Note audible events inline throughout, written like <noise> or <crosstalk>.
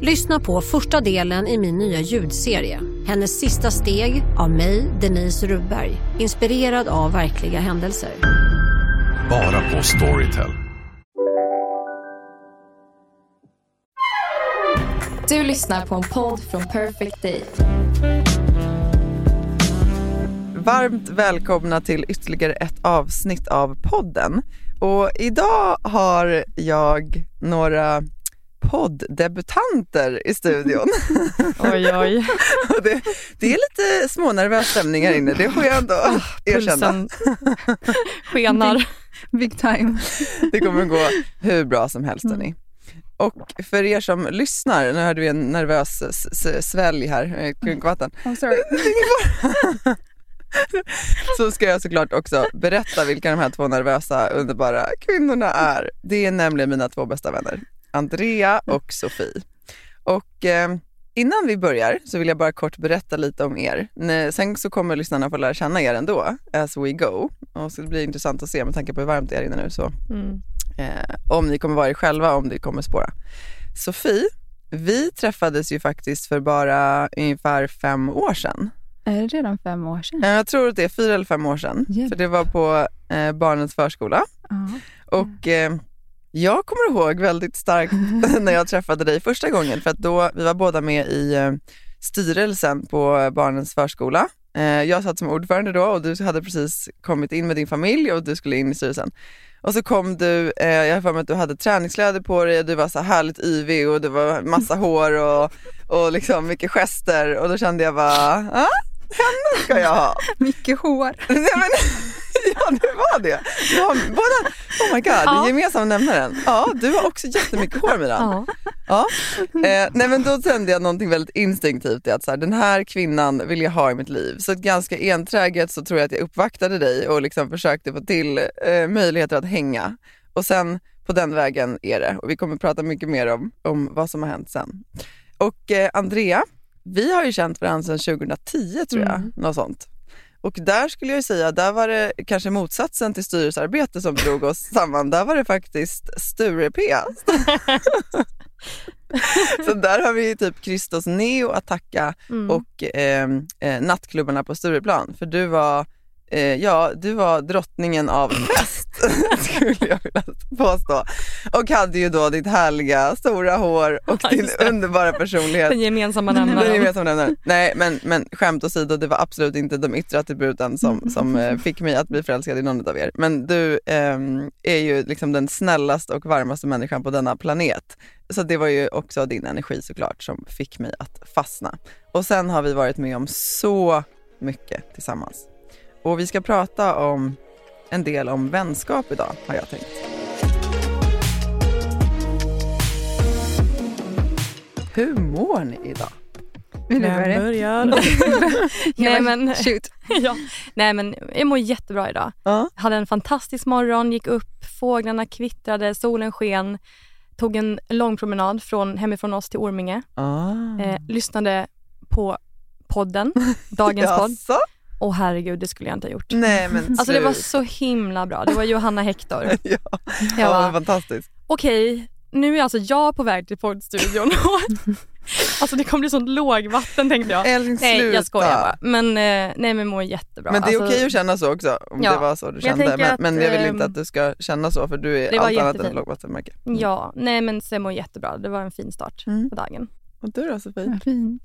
Lyssna på första delen i min nya ljudserie. Hennes sista steg av mig, Denise Rubberg. Inspirerad av verkliga händelser. Bara på Storytel. Du lyssnar på en podd från Perfect Day. Varmt välkomna till ytterligare ett avsnitt av podden. Och idag har jag några podddebutanter i studion. <laughs> Oj, oj. <laughs> Det, det är lite smånervös stämning här inne, det får jag ändå erkänna. Pulsen <laughs> skenar. Big time. Det kommer gå hur bra som helst hörni. Och för er som lyssnar, nu hörde vi en nervös svälj här, med klunkvatten. I'm sorry. så ska jag såklart också berätta vilka de här två nervösa underbara kvinnorna är. Det är nämligen mina två bästa vänner, Andrea och Sofie. Och eh, innan vi börjar så vill jag bara kort berätta lite om er. Sen så kommer lyssnarna få lära känna er ändå, as we go. Och så det blir intressant att se med tanke på hur varmt det är inne nu. Så Mm. eh, om ni kommer vara er själva, om det kommer spåra. Sofie, vi träffades ju faktiskt för bara ungefär fem år sedan. Är det redan fem år sedan? Eh, Jag tror att det är fyra eller fem år sedan. Hjälp. För det var på eh, barnens förskola. Ja. Och eh, jag kommer ihåg väldigt starkt <laughs> när jag träffade dig första gången. För att då, vi var båda med i eh, styrelsen på barnens förskola. Eh, jag satt som ordförande då och du hade precis kommit in med din familj och du skulle in i styrelsen. Och så kom du, eh, jag har för mig att du hade träningskläder på dig och du var så här härligt yvig och det var massa <laughs> hår och, och liksom mycket gester och då kände jag bara, ah, henne ska jag ha. <laughs> Mycket hår. Nej, men, ja, det var det. Du har båda, oh my god, Ja. gemensamma nämnaren. Ja, du har också jättemycket hår Miran. Ja. Ja. Eh, nej, men då kände jag någonting väldigt instinktivt i att så här, den här kvinnan vill jag ha i mitt liv. Så ganska enträget så tror jag att jag uppvaktade dig och liksom försökte få till eh, möjligheter att hänga. Och sen på den vägen är det. Och vi kommer prata mycket mer om, om vad som har hänt sen. Och eh, Andrea, vi har ju känt varandra sedan 2010 tror jag, Mm. något sånt. Och där skulle jag säga, där var det kanske motsatsen till styrelsearbete som drog oss <laughs> samman. Där var det faktiskt Sture-P. <laughs> Så där har vi typ Christos Neo att tacka Mm. och eh, eh, nattklubbarna på Stureplan. För du var, ja, du var drottningen av fest, <laughs> skulle jag vilja påstå. Och hade ju då ditt härliga stora hår och Ja, din underbara personlighet. Den gemensamma Den nämnaren. gemensamma nämnaren. Nej men, men skämt åsido, det var absolut inte de yttre attributen som, som eh, fick mig att bli förälskad i någon av er. Men du ehm, är ju liksom den snällaste och varmaste människan på denna planet. Så det var ju också din energi såklart som fick mig att fastna. Och sen har vi varit med om så mycket tillsammans. Och vi ska prata om en del om vänskap idag har jag tänkt. Hur mår ni idag? Vill du börja? börjar? <laughs> Nej men- shoot. <laughs> ja. Nej men jag mår jättebra idag. Ja. Hade en fantastisk morgon, gick upp, fåglarna kvittrade, solen sken. Tog en lång promenad från, hemifrån oss till Orminge. Ah. Eh, lyssnade på podden, dagens <laughs> podd. Jaså? Och herregud, det skulle jag inte ha gjort. Nej men <laughs> Alltså det var slut. så himla bra. Det var Johanna Hector. <laughs> ja, Jag ja bara, men fantastiskt. okej, nu är alltså jag på väg till poddstudion. <laughs> alltså det kommer bli sånt lågvatten tänkte jag. Älskling Nej sluta. jag skojar bara. Men, eh, nej men mår jättebra. Men det är Alltså, okej att känna så också om Ja. det var så du jag kände. tänker Men, att, men jag vill inte ehm, att du ska känna så för du är var allt annat än ett lågvattenmärke. Ja, nej men så jag mår jättebra. Det var en fin start Mm. på dagen. Och du då Sofie? Vad fint.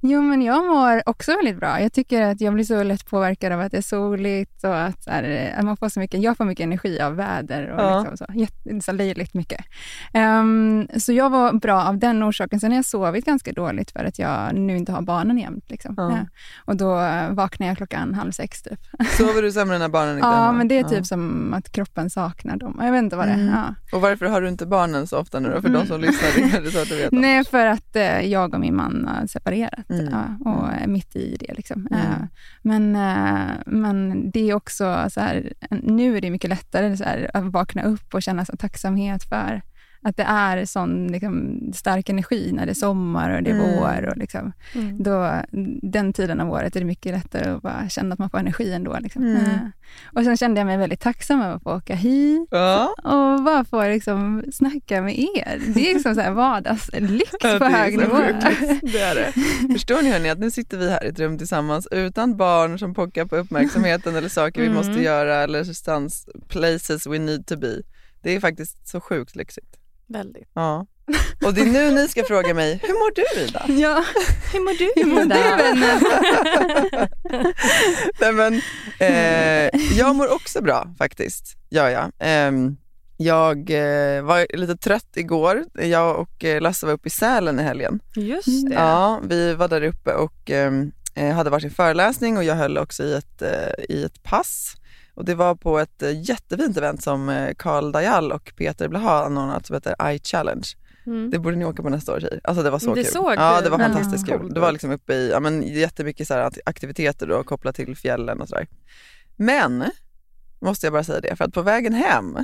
Jo, men jag mår också väldigt bra. Jag tycker att jag blir så lätt påverkad av att det är soligt och att, så här, att man får så mycket, jag får mycket energi av väder och Ja. liksom så, jätte, så löjligt mycket. Ehm, så jag var bra av den orsaken. Sen har jag sovit ganska dåligt för att jag nu inte har barnen jämt. Liksom. Ja. Ja. Och då vaknar jag klockan halv sex typ. Sover du sämre när barnen <laughs> är Ja, hemma? men det är typ Ja. som att kroppen saknar dem. Jag vet inte vad det är. Mm. Ja. Och varför har du inte barnen så ofta nu då? För de som Mm. lyssnar, det det svårt att veta. <laughs> Nej, för att eh, jag och min man har separerat Mm. ja, och är mitt i det. Liksom. Mm. Eh, men, eh, men det är också så här, nu är det mycket lättare så här, att vakna upp och känna så tacksamhet för att det är sån liksom, stark energi när det är sommar och det är Mm. vår. Och liksom, Mm. då, den tiden av året är det mycket lättare att bara känna att man får energi ändå. Liksom. Mm. Eh, och sen kände jag mig väldigt tacksam över att få åka hit Ja. och bara få liksom snacka med er. Det är liksom så här vardagslyx Ja, på hög nivå. Det är det. <laughs> Förstår ni hörni att nu sitter vi här i ett rum tillsammans utan barn som pockar på uppmärksamheten eller saker vi Mm. måste göra eller stans, places we need to be. Det är faktiskt så sjukt lyxigt. Väldigt. Ja. Och det är nu ni ska fråga mig, hur mår du Ida? <laughs> Ja, Hur mår du? hur mår du vännen? <laughs> Nej, men, eh, jag mår också bra faktiskt, gör jag. Ehm, jag eh, var lite trött igår. Jag och eh, Lasse var uppe i Sälen i helgen. Just det. Ja, vi var där uppe och ehm, eh, hade varsin föreläsning och jag höll också i ett, eh, i ett pass. Och det var på ett eh, jättefint event som eh, Karl Dajal och Peter Blaha anordnat som heter I Challenge. Mm. Det borde ni åka på nästa år tjejer. Alltså det var så Det kul. såg ja, det var fantastiskt kul. Det var liksom uppe i, ja men jättemycket så här aktiviteter då kopplat till fjällen och sådär. Men, måste jag bara säga det, för att på vägen hem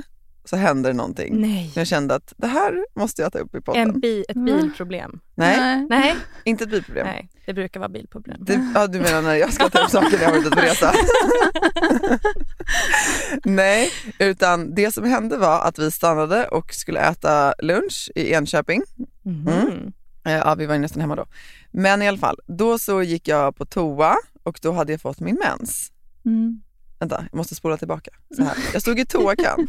så hände det någonting. Nej. Jag kände att det här måste jag ta upp i podden. En bi, ett Va? bilproblem. Nej, Nej. inte ett bilproblem. Nej, det brukar vara bilproblem. Det, ja, du menar när jag ska ta upp saker när jag har varit ute på resa? <laughs> Nej, utan det som hände var att vi stannade och skulle äta lunch i Enköping. Mhm. Eh, Ja, vi var ju nästan hemma då. Men i alla fall, då så gick jag på toa och då hade jag fått min mens. Mm. Vänta, jag måste spola tillbaka. Så här. <laughs> Jag stod i toakan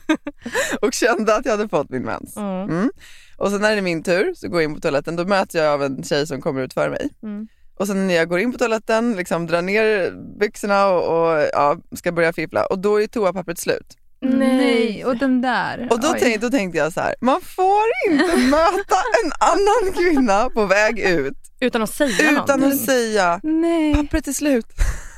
<laughs> och kände att jag hade fått min mens. Mm. Mm. Och sen när det är min tur så går jag in på toaletten. Då möter jag av en tjej som kommer ut före mig. Mm. Och sen när jag går in på toaletten, liksom drar ner byxorna och, och ja, ska börja fippla och då är toapappret slut. Nej, och den där. Och då, Oj. tänkte, då tänkte jag så här, man får inte <laughs> möta en annan kvinna på väg ut Utan att säga utan någonting. att säga Nej, pappret är slut.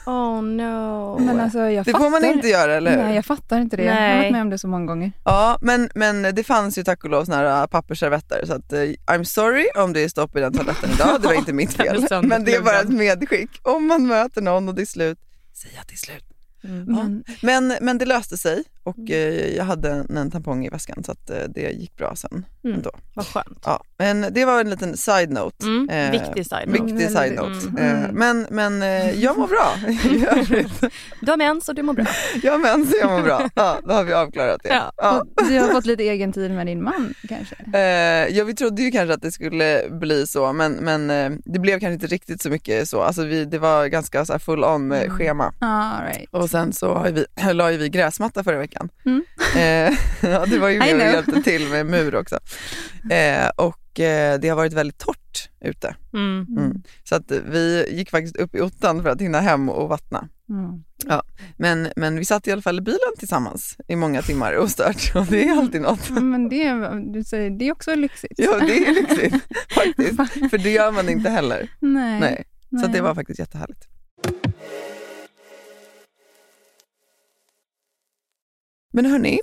Oh no. men alltså jag Det fattar. får man inte göra, eller hur? Nej, jag fattar inte det. Jag har Nej. varit med om det så många gånger. Ja, men, men det fanns ju tack och lov såna här äh, pappersservetter så att eh, I'm sorry om det är stopp i den toaletten idag, det var inte mitt <laughs> fel. Men det är bara ett medskick. Om man möter någon och det är slut, säg att det är slut. Mm. Men, Men, men det löste sig och eh, jag hade en, en tampong i väskan så att eh, det gick bra sen. Mm. Ändå. Vad skönt. Ja, men det var en liten side note. Mm. Eh, Viktig side note. Viktig side note. Mm. Eh, men men eh, jag mår bra <laughs> i övrigt. Du har mens och du mår bra. Jag har mens och jag mår bra. Ja, då har vi avklarat det. Ja. Ja. du har fått lite egen tid med din man kanske? Eh, ja, vi trodde ju kanske att det skulle bli så, men, men eh, det blev kanske inte riktigt så mycket så. Alltså vi, det var ganska så här full on eh, Mm. schema. All right. Och sen så har vi, la ju vi gräsmatta förra veckan. Mm. Eh, <laughs> ja, det var ju med och hjälpte till med mur också. Eh, och eh, det har varit väldigt torrt ute. Mm. Mm. Så att vi gick faktiskt upp i ottan för att hinna hem och vattna. Mm. Men, men vi satt i alla fall i bilen tillsammans i många timmar ostört <laughs> och det är alltid något. Men det, du säger, det är också lyxigt. Ja, det är lyxigt <laughs> faktiskt. För det gör man inte heller. Nej. Nej. Så det var faktiskt jättehärligt. Men hörni,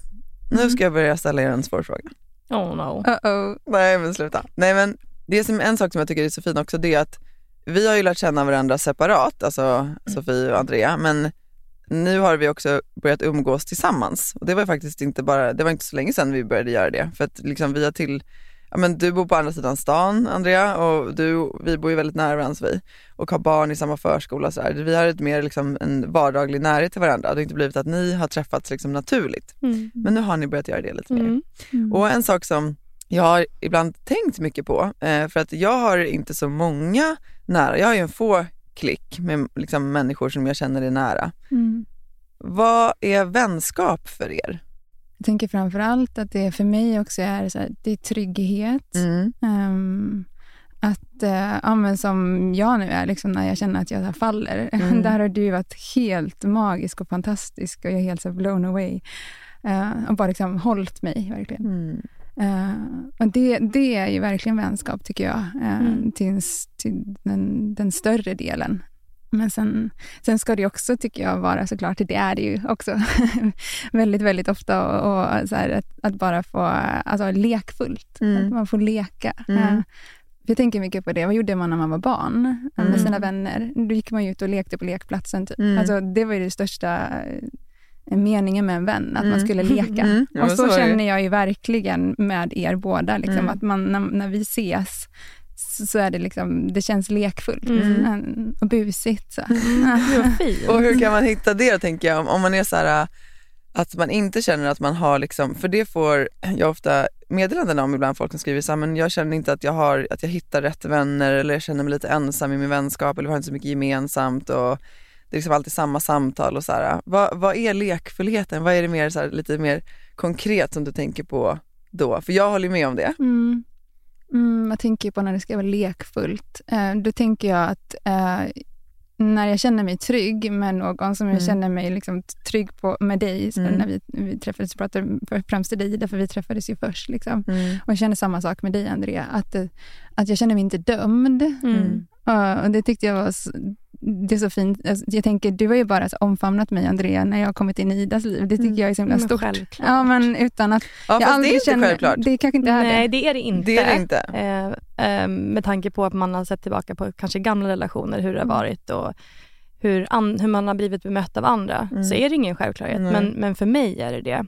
nu ska jag börja ställa er en svår fråga. Oh no. Uh-oh. Nej men sluta. Nej men det som en sak som jag tycker är så fin också det är att vi har ju lärt känna varandra separat, alltså Sofie och Andrea, men nu har vi också börjat umgås tillsammans. Och det var faktiskt inte bara, det var inte så länge sedan vi började göra det. För att liksom vi har till, ja men du bor på andra sidan stan Andrea och du, vi bor ju väldigt nära varandra vi och har barn i samma förskola så här. Vi har ett mer liksom en vardaglig närhet till varandra. Det har inte blivit att ni har träffats liksom naturligt. Mm. Men nu har ni börjat göra det lite mer. Mm. Mm. Och en sak som jag har ibland tänkt mycket på, eh, för att jag har inte så många nära, jag har ju en få klick med liksom, människor som jag känner är nära. Mm. Vad är vänskap för er? Jag tänker framför allt att det för mig också är, så här, det är trygghet. Mm. Ehm, att, eh, ja, men som jag nu är, liksom, när jag känner att jag faller. Mm. <laughs> Där har du varit helt magisk och fantastisk och jag är helt så blown away. Eh, och bara liksom hållit mig verkligen. Mm. Eh, och det, det är ju verkligen vänskap tycker jag, eh, Mm. till, till den, den större delen. Men sen, sen ska det också, tycker jag, vara såklart, det är det ju också, <laughs> väldigt, väldigt ofta och, och så här, att, att bara få, alltså lekfullt, Mm. att man får leka. Mm. Jag tänker mycket på det, vad gjorde man när man var barn eh, med Mm. sina vänner? Då gick man ut och lekte på lekplatsen. Typ. Mm. Alltså, det var ju det största eh, meningen med en vän, att man Mm. skulle <laughs> leka. Mm. Ja, och så, så känner jag ju verkligen med er båda. Liksom, Mm. Att man, när, när vi ses så är det liksom, det känns lekfullt Mm. Mm, och busigt. Så. Fint. Och hur kan man hitta det tänker jag, om, man är så här äh, att man inte känner att man har, liksom, för det får jag ofta meddelanden om ibland, folk som skriver så här, men jag känner inte att jag, har, att jag hittar rätt vänner eller jag känner mig lite ensam i min vänskap eller vi har inte så mycket gemensamt och det är liksom alltid samma samtal och så här. Vad, vad är lekfullheten? Vad är det mer, så här, lite mer konkret som du tänker på då? För jag håller med om det. Mm. Mm, jag tänker på när det ska vara lekfullt. Eh, då tänker jag att eh, när jag känner mig trygg med någon som jag Mm. känner mig liksom trygg på med dig, så Mm. när vi, vi träffades, för- främst till dig, därför vi träffades ju först. Liksom. Mm. Och jag känner samma sak med dig Andrea, att, eh, att jag känner mig inte dömd. Ja, och det tyckte jag var det är så fint. Alltså, Jag tänker, du har ju bara omfamnat mig Andrea när jag har kommit in i Idas liv. Det tycker Mm. jag är så himla Men stort. självklart. Ja, men utan att Ja, jag fast det aldrig är inte känner, självklart. Det kanske inte är Nej, det. det är det inte. Det är det inte. Eh, eh, med tanke på att man har sett tillbaka på kanske gamla relationer, hur det har Mm. varit och hur, an, hur man har blivit bemött av andra, Mm. så är det ingen självklarhet. Nej. Men, men för mig är det det.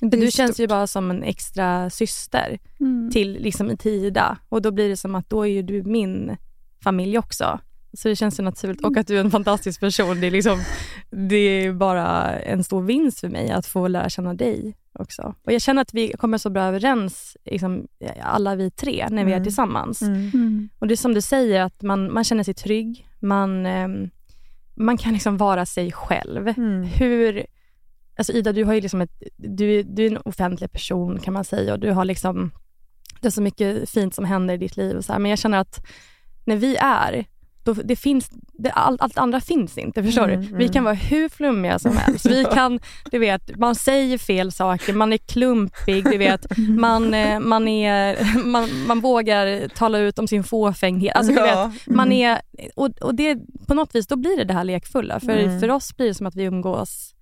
Det du känns stort. ju bara som en extra syster Mm. till liksom Ida och då blir det som att då är ju du min familj också. Så det känns ju naturligt och att du är en fantastisk person. Det är, liksom, det är bara en stor vinst för mig att få lära känna dig också. Och jag känner att vi kommer så bra överens, liksom, alla vi tre, när vi är Mm. tillsammans. Mm. Mm. Och det är som du säger, att man, man känner sig trygg. Man, ehm, man kan liksom vara sig själv. Mm. Hur... Alltså Ida, du, har ju liksom ett, du, är- du är en offentlig person kan man säga och du har liksom, det är så mycket fint som händer i ditt liv. Och så här. Men jag känner att när vi är, då, det finns, det, allt, allt andra finns inte. Förstår Mm, du? mm. Vi kan vara hur flummiga som helst. Vi <laughs> kan, du vet, man säger fel saker, man är klumpig, du vet, man, eh, man, är, <laughs> man, man vågar tala ut om sin fåfänghet. Alltså, du vet, man Mm. är, och, och det, på något vis då blir det det här lekfulla. För, Mm. för oss blir det som att vi umgås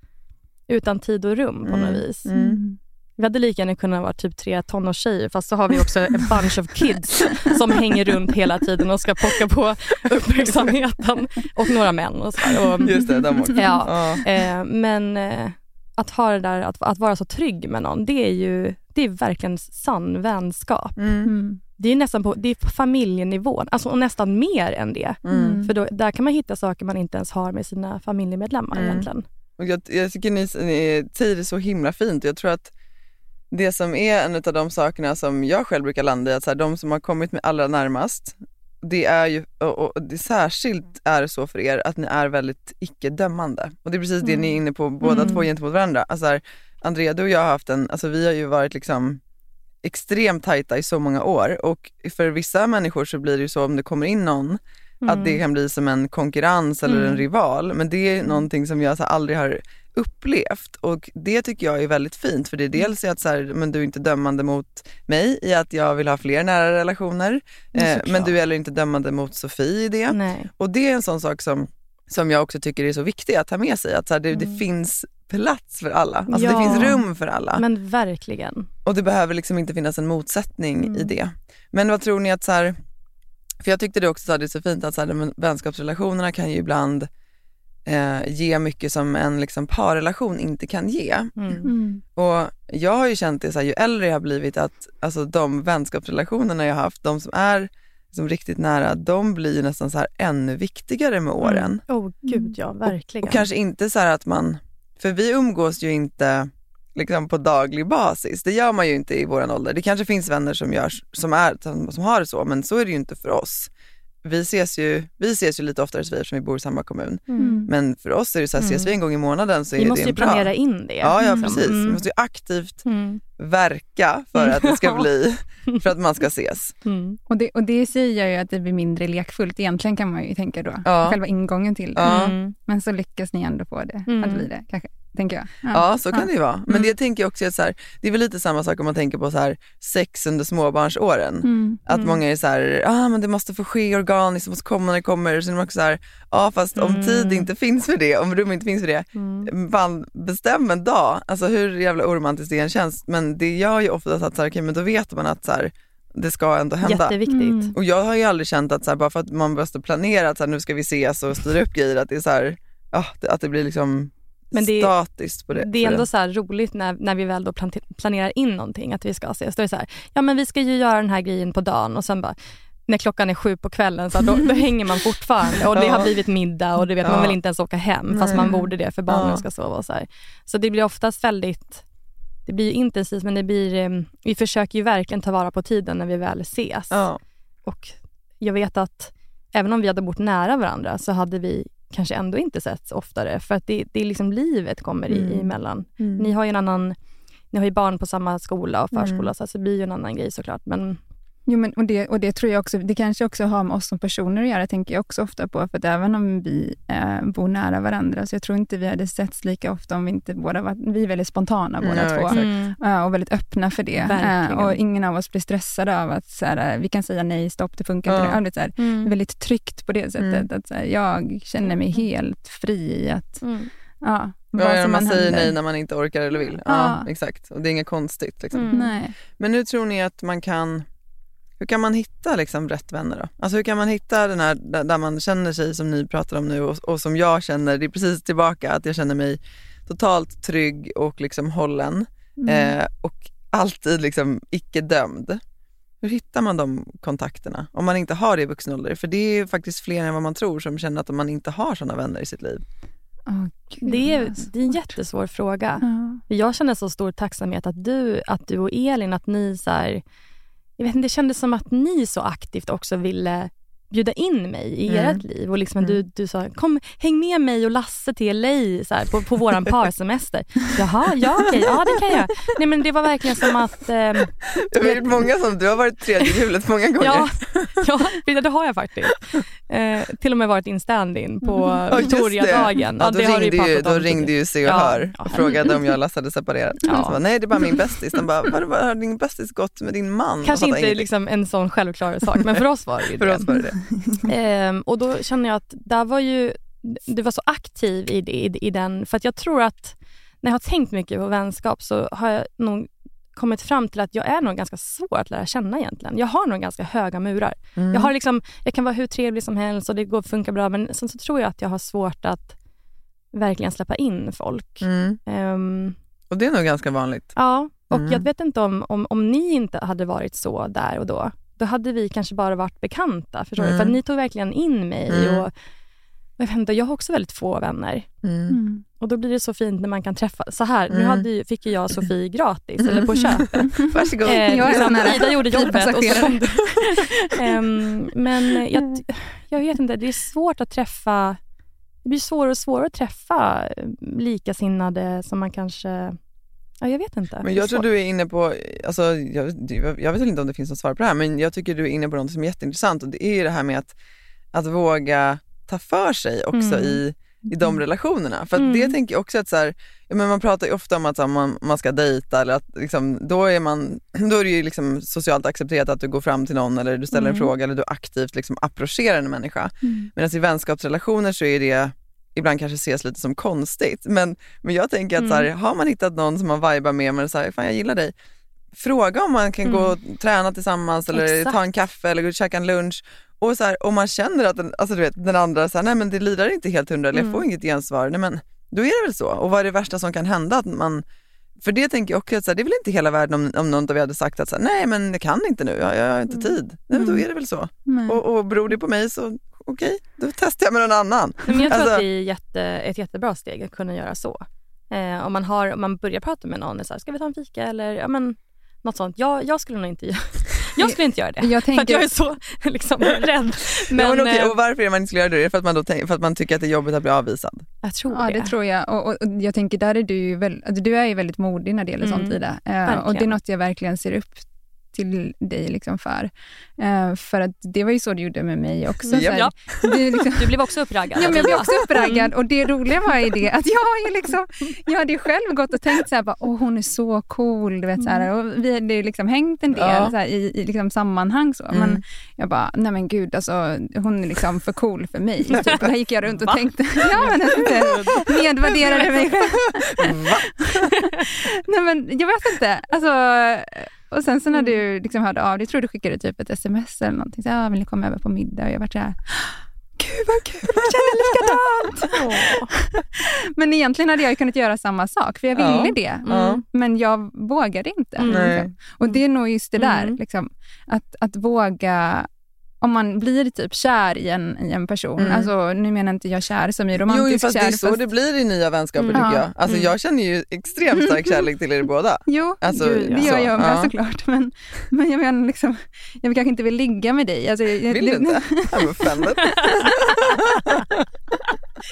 utan tid och rum på något Mm. vis. Mm. Vi hade lika gärna kunnat vara typ tre tonårstjejer fast så har vi också en bunch of kids som hänger runt hela tiden och ska pocka på uppmärksamheten. Och några män och så här. Och, Just det, de också. Ja. Eh, men eh, att ha det där, att, att vara så trygg med någon, det är ju det är verkligen sann vänskap. Mm. Mm. Det är nästan på, det är på familjenivån, alltså, och nästan mer än det. Mm. För då, där kan man hitta saker man inte ens har med sina familjemedlemmar Mm. egentligen. Och jag, jag tycker ni, ni tid är så himla fint. Jag tror att det som är en av de sakerna som jag själv brukar landa i, att så här, de som har kommit med allra närmast, det är ju, och, det särskilt är så för er, att ni är väldigt icke-dömande. Och det är precis det ni är inne på båda Mm. två gentemot varandra. Alltså här, Andrea, du och jag har haft en, alltså vi har ju varit liksom extremt tajta i så många år och för vissa människor så blir det ju så om det kommer in någon att det kan bli som en konkurrens eller en Mm. rival. Men det är någonting som jag så aldrig har upplevt och det tycker jag är väldigt fint för det är dels är att så här, men du är inte dömande mot mig i att jag vill ha fler nära relationer Men eh, men du är heller inte dömande mot Sofie i det. Nej. Och det är en sån sak som, som jag också tycker är så viktig att ta med sig att så här, det, det finns plats för alla. Alltså Ja. det finns rum för alla. Men verkligen. Och det behöver liksom inte finnas en motsättning Mm. i det. Men vad tror ni att så här, för jag tyckte det också så här, det är så fint att så här, vänskapsrelationerna kan ju ibland eh, ge mycket som en liksom, parrelation inte kan ge. Mm. Mm. Och jag har ju känt det så här, ju äldre jag har blivit att alltså, de vänskapsrelationerna jag har haft, de som är liksom, riktigt nära, de blir ju nästan så här ännu viktigare med åren. Oh gud ja, verkligen. Och kanske inte så här att man, för vi umgås ju inte liksom på daglig basis. Det gör man ju inte i våran ålder. Det kanske finns vänner som, gör, som, är, som, har det så, men så är det ju inte för oss. Vi ses ju, vi ses ju lite oftare eftersom vi bor i samma kommun. mm. Men för oss är det så här, ses vi en gång i månaden så är Vi det måste ju en bra. planera in det. Ja, ja liksom. precis. Vi Mm. måste ju aktivt Mm. verka för att det ska <laughs> bli för att man ska ses. Mm. Och det, och det säger ju att det blir mindre lekfullt egentligen kan man ju tänka då. Ja. Själva ingången till det. Ja. Mm. Men så lyckas ni ändå få det Mm. att bli det kanske, tänker jag. Ja, så kan Ja. det ju vara. Men Mm. det tänker jag också att så här, det är väl lite samma sak om man tänker på så här, sex under småbarnsåren. Mm. Att Mm. många är så här, ah, men det måste få ske organiskt, det måste komma när det kommer. Så är de också så här, ja fast om Mm. tid inte finns för det, om rum inte finns för det, Mm. bestäm en dag. Alltså hur jävla oromantiskt det än känns. Men det gör ju ofta att så här, okay, men då vet man att så här, det ska ändå hända. Jätteviktigt. Mm. Och jag har ju aldrig känt att så här, bara för att man måste planera att så här, nu ska vi ses och styra upp grejer, att det är så här, ja, det- att det blir liksom Men det- statiskt på det. Det är ändå så här roligt när, när vi väl då planerar in någonting, att vi ska ses. Då är det så här, ja men vi ska ju göra den här grejen på dagen och sen bara när klockan är sju på kvällen så då, då hänger man fortfarande och det har blivit middag och du vet, man Ja. vill inte ens åka hem fast Nej. man borde det för barnen Ja. ska sova. Och så, här. så det blir oftast väldigt, det blir ju intensivt men det blir, eh, vi försöker ju verkligen ta vara på tiden när vi väl ses. Ja. Och jag vet att även om vi hade bott nära varandra så hade vi kanske ändå inte setts oftare för att det, det är liksom livet kommer i, Mm. emellan. Mm. Ni har ju en annan, ni har ju barn på samma skola och förskola Mm. så det blir ju en annan grej såklart. Men Jo, men, och, det, och det tror jag också, det kanske också har med oss som personer att göra, tänker jag också ofta på. För att även om vi eh, bor nära varandra, så jag tror inte vi hade setts lika ofta om vi inte båda var, vi är väldigt spontana båda Ja, två. Ja, och väldigt öppna för det. Eh, och ingen av oss blir stressade av att så här, vi kan säga nej, stopp, det funkar inte. Ja. Det är väldigt, så här, Mm. väldigt tryggt på det sättet. Mm. Att, så här, jag känner mig helt fri i att Mm. ja, Ja, ja, som man säger händer. nej när man inte orkar eller vill. Ja, Ja. exakt. Och det är inget konstigt. Liksom. Mm. Nej. Men hur tror ni att man kan, hur kan man hitta liksom rätt vänner då? Alltså hur kan man hitta den här där, där man känner sig som ni pratar om nu och, och som jag känner, det är precis tillbaka, att jag känner mig totalt trygg och liksom hållen Mm. eh, och alltid liksom icke dömd. Hur hittar man de kontakterna om man inte har det i vuxen ålder? För det är ju faktiskt fler än vad man tror som känner att man inte har sådana vänner i sitt liv. Gud, Det, är, vad det är en jättesvår fråga. Ja. Jag känner så stor tacksamhet att du, att du och Elin, att ni så här, jag vet inte, det kändes som att ni så aktivt också ville bjuda in mig i Mm. ert liv. Och liksom Mm. du, du sa, kom häng med mig och Lasse till LA så här, på, på våran parsemester. <laughs> Jaha, ja okej, ja det kan jag. Nej men det var verkligen som att, ehm, Jag vet många som, du har varit tredje hjulet många gånger. ja, ja, det har jag faktiskt. Eh, till och med varit in stand-in på Ja, det. Victoriadagen. Ja, då det har du ringde, ju, då ringde ju Se och Ja, Hör ja. och frågade om jag och Lasse hade separerat. Ja. Bara, Nej det är bara min bästis. De bara, har din bästis gått med din man? Kanske inte ingenting. liksom en sån självklar sak, men för oss var det ju För det. oss var det det. <laughs> Ehm, och då känner jag att där var ju, du var så aktiv i, i, i den, för att jag tror att när jag har tänkt mycket på vänskap så har jag nog kommit fram till att jag är nog ganska svår att lära känna egentligen. Jag har nog ganska höga murar. Mm. Jag, har liksom, jag kan vara hur trevlig som helst och det går funka bra men sen så tror jag att jag har svårt att verkligen släppa in folk. Mm. Ehm, Och det är nog ganska vanligt. Ja, och Mm. jag vet inte om, om, om ni inte hade varit så där och då. Då hade vi kanske bara varit bekanta. Förstår? Mm. För ni tog verkligen in mig. Mm. Och, jag, vet inte, jag har också väldigt få vänner. Mm. Mm. Och då blir det så fint när man kan träffa. Så här, nu Mm. hade ju, fick ju jag Sofie gratis, eller på köpet. <laughs> Varsågod. Eh, Jag är liksom, Ida gjorde jobbet och så kom du. <laughs> Ehm, men jag, jag vet inte, det är svårt att träffa det blir svårare och svårare att träffa eh, likasinnade som man kanske... Ja, jag vet inte. Men jag tror du är inne på, alltså, jag, jag vet inte om det finns något svar på det här, men jag tycker du är inne på något som är jätteintressant och det är ju det här med att, att våga ta för sig också Mm. i, i de relationerna. För Mm. det tänker jag också att så här, men man pratar ju ofta om att här, man, man ska dejta eller att liksom, då, är man, <clears throat> då är det ju liksom socialt accepterat att du går fram till någon eller du ställer en Mm. fråga eller du aktivt liksom approcherar en människa. Mm. Medan i vänskapsrelationer så är det ibland kanske ses lite som konstigt. Men, men jag tänker att så här, har man hittat någon som man vibar med, men så här, fan jag gillar dig. Fråga om man kan Mm. gå och träna tillsammans eller Exakt. ta en kaffe eller gå och käka en lunch. Och så här, om man känner att den, alltså du vet, den andra så här, nej men det lirar inte helt hundra eller jag Mm. får inget gensvar. Nej, men då är det väl så. Och vad är det värsta som kan hända? Att man, för det tänker jag också att så här, det är väl inte hela världen om, om någon av er hade sagt att så nej men jag kan inte nu, jag, jag har inte Mm. tid. Nej, men då är det väl så. Och, och beror det på mig så okej, då testar jag med någon annan. Men jag tror Alltså- att det är jätte, ett jättebra steg att kunna göra så. Eh, om, man har, om man börjar prata med någon, så här, ska vi ta en fika eller ja, men, något sånt. Jag, jag skulle nog inte göra <laughs> jag skulle inte göra det. Jag För att tänker, jag är så <laughs> liksom, rädd. Men, ja, men okej, eh, och varför är man inte skulle göra det? Är det för att man, då tänk, för att man tycker att det är jobbigt att bli avvisad? jag tror ja, det. det tror jag. Och, och, och jag tänker, där är du väl, alltså, du är ju väldigt modig när det gäller sånt Mm, Ida. Eh, och det är något jag verkligen ser upp till dig liksom för. Eh, för att det var ju så du gjorde med mig också. Här, Ja. är liksom, Du blev också uppraggad. Ja, men jag blev också uppraggad och det roliga var ju det att jag, har ju liksom, jag hade ju själv gått och tänkt så här, bara, Åh, hon är så cool. Du vet, så här, och vi hade ju liksom hängt en del Ja. så här, i, i liksom sammanhang. Så. Mm. Men jag bara, nej men gud, alltså, hon är liksom för cool för mig. <laughs> Typ. Där gick jag runt och tänkte, ja men alltså, <laughs> nedvärderade mig själv. Va? <laughs> nej men jag vet inte. Alltså, och sen så när du liksom hörde av dig, tror du skickade typ ett sms eller någonting. Så, ja, vill ni komma över på middag? Och jag var så här, gud vad kul, jag känner likadant. <laughs> <laughs> Men egentligen hade jag kunnat göra samma sak, för jag ville Ja. det. Ja. Men jag vågade inte. Mm. Liksom. Och det är nog just det där, Mm. liksom, att, att våga om man blir typ kär i en, i en person, Mm. alltså, nu menar inte jag kär som i Jo, romantisk fast det kär. är så fast- det blir i nya vänskaper Mm. tycker Ja. jag. Alltså Mm. jag känner ju extremt stark kärlek till er båda. <laughs> Jo, Alltså, gud, det gör jag med ja. såklart. Men, men jag menar liksom, jag kanske inte vill ligga med dig. Alltså, jag, Vill du det- inte? I'm offended. <laughs>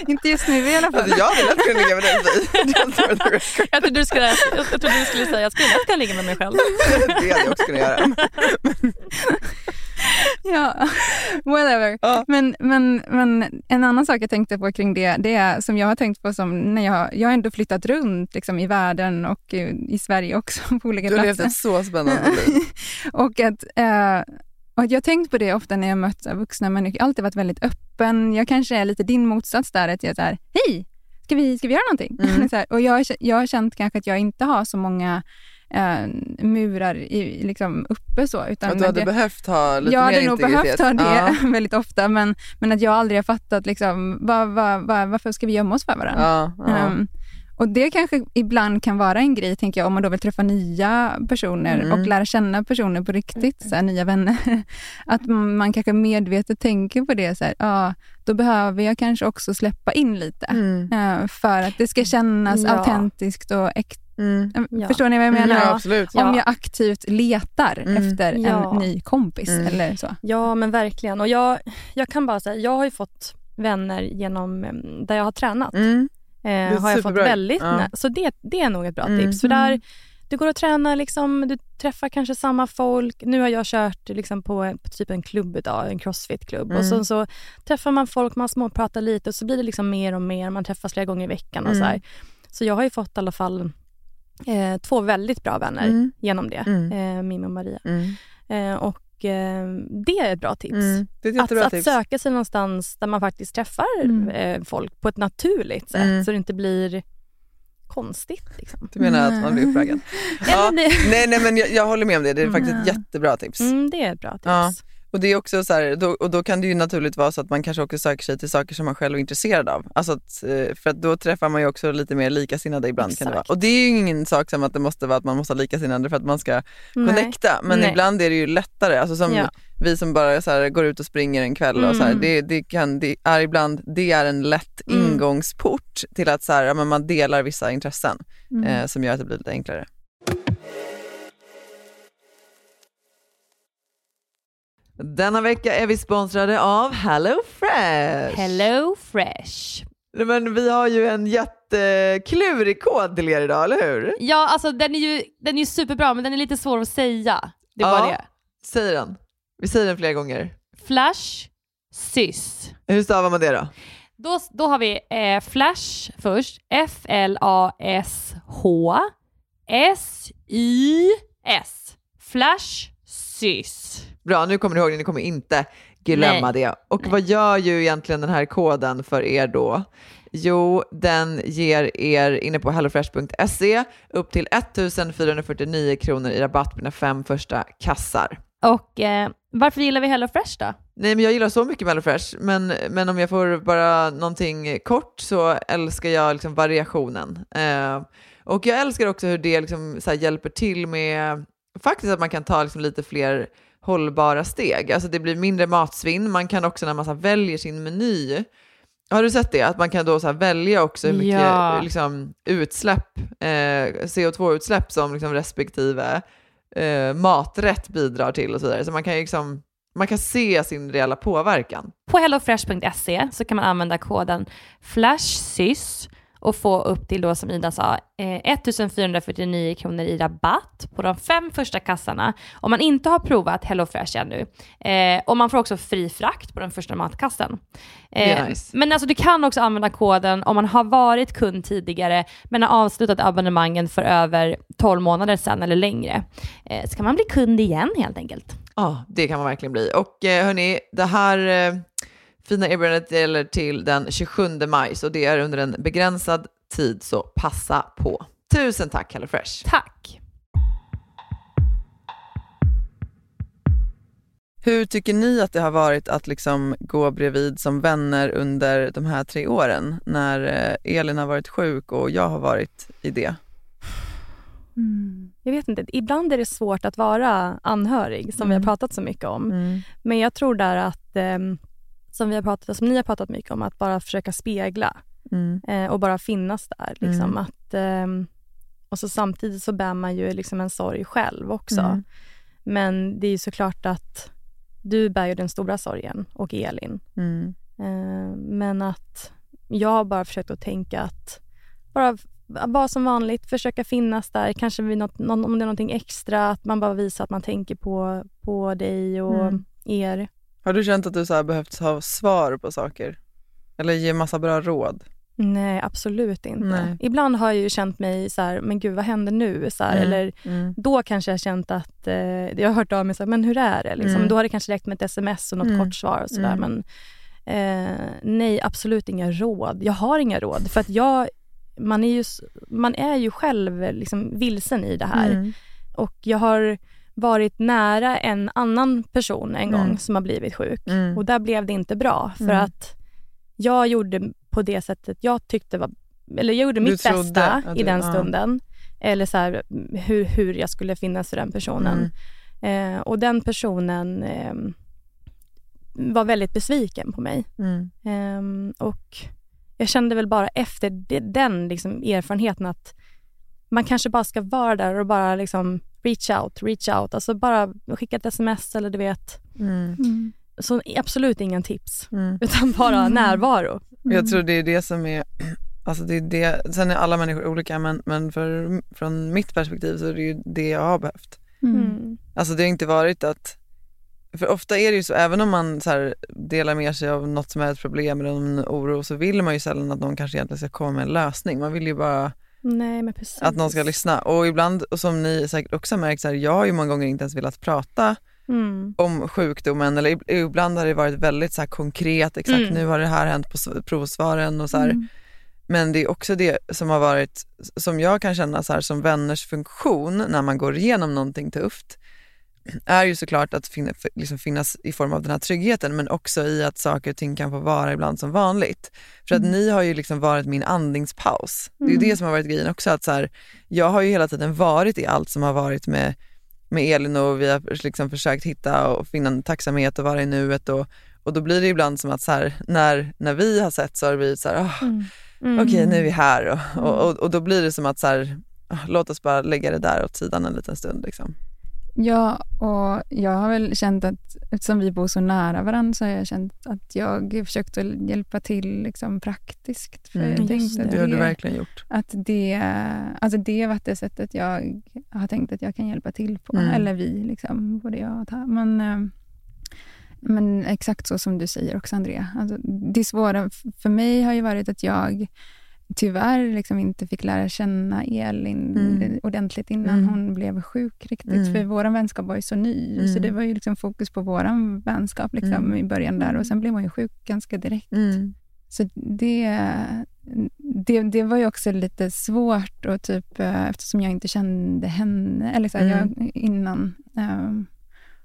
inte just nu i alla fall. Alltså jag hade lätt kunnat ligga med dig. Jag trodde du skulle, jag trodde du skulle säga att jag skulle lätt kunna ligga med mig själv. <laughs> Det hade jag också kunnat göra. Ja, whatever. Ja. Men, men, men en annan sak jag tänkte på kring det, det är som jag har tänkt på som när jag, jag har ändå flyttat runt liksom, i världen och i Sverige också på olika Du har levt platser. ett så spännande liv. <laughs> och att, eh, och jag har tänkt på det ofta när jag mött vuxna människor. Jag har alltid varit väldigt öppen. Jag kanske är lite din motsats där, att jag är så här, hej, ska vi, ska vi göra någonting? Mm. <laughs> här, och jag, jag har känt kanske att jag inte har så många eh, murar i, liksom uppe så. Utan Att du hade jag, behövt ha lite jag mer hade nog integritet. behövt ha det Ja. <laughs> väldigt ofta, men, men att jag aldrig har fattat liksom, vad, vad, vad, varför ska vi gömma oss för varandra? Ja, ja. Ehm, och det kanske ibland kan vara en grej, tänker jag, om man då vill träffa nya personer Mm. och lära känna personer på riktigt, så här, nya vänner. <laughs> Att man kanske medvetet tänker på det, så här, ja, då behöver jag kanske också släppa in lite. Mm. eh, för att det ska kännas Ja. autentiskt och äkta. Mm. Ja. Förstår ni vad jag menar? Ja, absolut. Om jag aktivt letar Mm. efter Ja. en ny kompis Mm. eller så. Ja, men verkligen. Och jag, jag kan bara säga, jag har ju fått vänner genom där jag har tränat. Mm. Eh, har jag fått väldigt Ja. Så det, det är nog ett bra Mm. tips. För där, du går och tränar, liksom, du träffar kanske samma folk. Nu har jag kört liksom, på, på typ en klubb idag, en crossfit-klubb. Mm. Och så, så träffar man folk, man småpratar lite och så blir det liksom mer och mer. Man träffas flera gånger i veckan. och Mm. så här. Så jag har ju fått i alla fall eh, två väldigt bra vänner Mm. genom det. Mm. Eh, Mimmi och Maria. Mm. Eh, och eh, det är ett bra tips. Mm. Ett Att, jättebra att tips. söka sig någonstans där man faktiskt träffar Mm. eh, folk på ett naturligt sätt Mm. så det inte blir konstigt. Liksom. Du menar att man blir uppraggad? <laughs> Ja, Nej, nej men jag, jag håller med om det. Det är faktiskt ett Mm. jättebra tips. mm, det är ett bra tips. Ja. Och det är också så här, då, och då kan det ju naturligt vara så att man kanske också söker sig till saker som man själv är intresserad av. Alltså att, eh, för att då träffar man ju också lite mer likasinnade ibland. Kan det vara. Och det är ju ingen sak som att det måste vara att man måste ha likasinnade för att man ska Nej. connecta. Men Nej. ibland är det ju lättare. Alltså som Ja. vi som bara så här, går ut och springer en kväll och så här, Mm. det, det, kan, det är ibland det är en lätt Mm. ingångsport till att så här, man delar vissa intressen Mm. eh, som gör att det blir lite enklare. Denna vecka är vi sponsrade av. Hello Fresh. Nej, Men vi har ju en jätteklurig kod till er idag, eller hur? Ja, alltså den är ju den är superbra men den är lite svår att säga. Det är Ja. bara det. Säg den. Vi säger den flera gånger. Flash, sys. Hur stavar man det då? Då, då har vi eh, Flash först. F-L-A-S-H S-Y-S. Flash, sys. Bra, nu kommer ni ihåg det. Ni kommer inte glömma det. Och vad gör ju egentligen den här koden för er då? Jo, den ger er inne på hellofresh.se upp till 1449 kronor i rabatt på dina fem första kassar. Och eh, varför gillar vi Hello Fresh då? Nej, men jag gillar så mycket med HelloFresh, men, men om jag får bara någonting kort så älskar jag liksom variationen. Eh, och jag älskar också hur det liksom här hjälper till med faktiskt att man kan ta liksom lite fler hållbara steg. Alltså det blir mindre matsvinn. Man kan också när man så väljer sin meny, har du sett det? Att man kan då så välja också hur mycket Ja. liksom, utsläpp, eh, CO2-utsläpp som liksom respektive eh, maträtt bidrar till och så vidare. Så man kan liksom man kan se sin reella påverkan. På hellofresh.se så kan man använda koden FLASHSYS och få upp till då som Ida sa eh, 1449 kronor i rabatt på de fem första kassarna om man inte har provat HelloFresh ännu. Eh, och man får också fri frakt på den första matkassen. Eh, nice. Men alltså du kan också använda koden om man har varit kund tidigare men har avslutat abonnemangen för över 12 månader sedan eller längre. Eh, så kan man bli kund igen helt enkelt. Ja, det kan man verkligen bli. Och eh, hörni, det här fina erbjudandet gäller till den 27 maj, så det är under en begränsad tid, så passa på. Tusen tack HelloFresh. Tack! Hur tycker ni att det har varit att liksom gå bredvid som vänner under de här tre åren när eh, Elin har varit sjuk och jag har varit i det? Jag vet inte, ibland är det svårt att vara anhörig som vi har Mm. pratat så mycket om. Men jag tror där att, ehm, som, vi har pratat, som ni har pratat mycket om, att bara försöka spegla Mm. eh, och bara finnas där. Liksom. Mm. Att, ehm, och så samtidigt så bär man ju liksom en sorg själv också. Mm. Men det är ju såklart att du bär ju den stora sorgen och Elin. Mm. Eh, men att jag har bara försökt att tänka att bara vara som vanligt, försöka finnas där, kanske vid något, någon, om det är någonting extra, att man bara visar att man tänker på, på dig och Mm. er. Har du känt att du så behövt ha svar på saker? Eller ge massa bra råd? Nej, absolut inte. Nej. Ibland har jag ju känt mig så här, men gud vad händer nu? Så här, Mm. Eller Mm. då kanske jag har känt att, eh, jag har hört av mig så här, men hur är det? Liksom. Mm. Då har det kanske räckt med ett sms och något Mm. kort svar och sådär. Mm. Men eh, nej, absolut inga råd. Jag har inga råd för att jag, man är ju, man är ju själv liksom vilsen i det här. Mm. Och jag har varit nära en annan person en gång Mm. som har blivit sjuk Mm. och där blev det inte bra för Mm. att jag gjorde på det sättet jag tyckte var, eller jag gjorde Du mitt bästa att i du- den ja. stunden. Eller så här, hur, hur jag skulle finnas för den personen. Mm. Eh, och den personen eh, var väldigt besviken på mig. Mm. Ehm, och jag kände väl bara efter det, den liksom erfarenheten att man kanske bara ska vara där och bara liksom reach out, reach out. Alltså bara skicka ett sms eller du vet. Mm. Så absolut inga tips, Mm. utan bara närvaro. Jag tror det är det som är, <clears throat> alltså det är det, sen är alla människor olika men, men för, från mitt perspektiv så är det ju det jag har behövt. Mm. Alltså det har inte varit att, för ofta är det ju så, även om man så här delar med sig av något som är ett problem eller en oro så vill man ju sällan att någon kanske egentligen ska komma med en lösning. Man vill ju bara Nej men precis. att någon ska lyssna. Och ibland, och som ni säkert också har märkt, så här, jag har ju många gånger inte ens velat prata Mm. om sjukdomen eller ib- ibland har det varit väldigt så här konkret, exakt Mm. nu har det här hänt på provsvaren och så här. Men det är också det som har varit, som jag kan känna så här, som vänners funktion när man går igenom någonting tufft är ju såklart att finna, liksom finnas i form av den här tryggheten men också i att saker och ting kan få vara ibland som vanligt. För att ni har ju liksom varit min andningspaus. Det är ju det som har varit grejen också. att så här, Jag har ju hela tiden varit i allt som har varit med, med Elin och vi har liksom försökt hitta och finna en tacksamhet och vara i nuet. Och, och då blir det ibland som att så här, när, när vi har sett så har det blivit så här, "Ah, Mm. okej nu är vi här och, och, och, då blir det som att så här, "Ah, låt oss bara lägga det där åt sidan en liten stund. Liksom. Ja, och jag har väl känt att eftersom vi bor så nära varandra så har jag känt att jag försökt att hjälpa till liksom praktiskt. För Mm. jag tänkte det. att Det har du verkligen gjort. att det, alltså det har varit det sättet jag har tänkt att jag kan hjälpa till på. Mm. Eller vi, liksom, både jag och Ta. Men, eh, men exakt så som du säger också, Andrea. Alltså, det svåra för mig har ju varit att jag tyvärr liksom inte fick lära känna Elin Mm. ordentligt innan Mm. hon blev sjuk riktigt. Mm. För vår vänskap var ju så ny. Så Mm. det var ju liksom fokus på vår vänskap liksom, Mm. i början där. Och sen blev hon ju sjuk ganska direkt. Mm. Så det, det, det var ju också lite svårt och typ, eh, eftersom jag inte kände henne eller så här, Mm. jag, innan. ehm,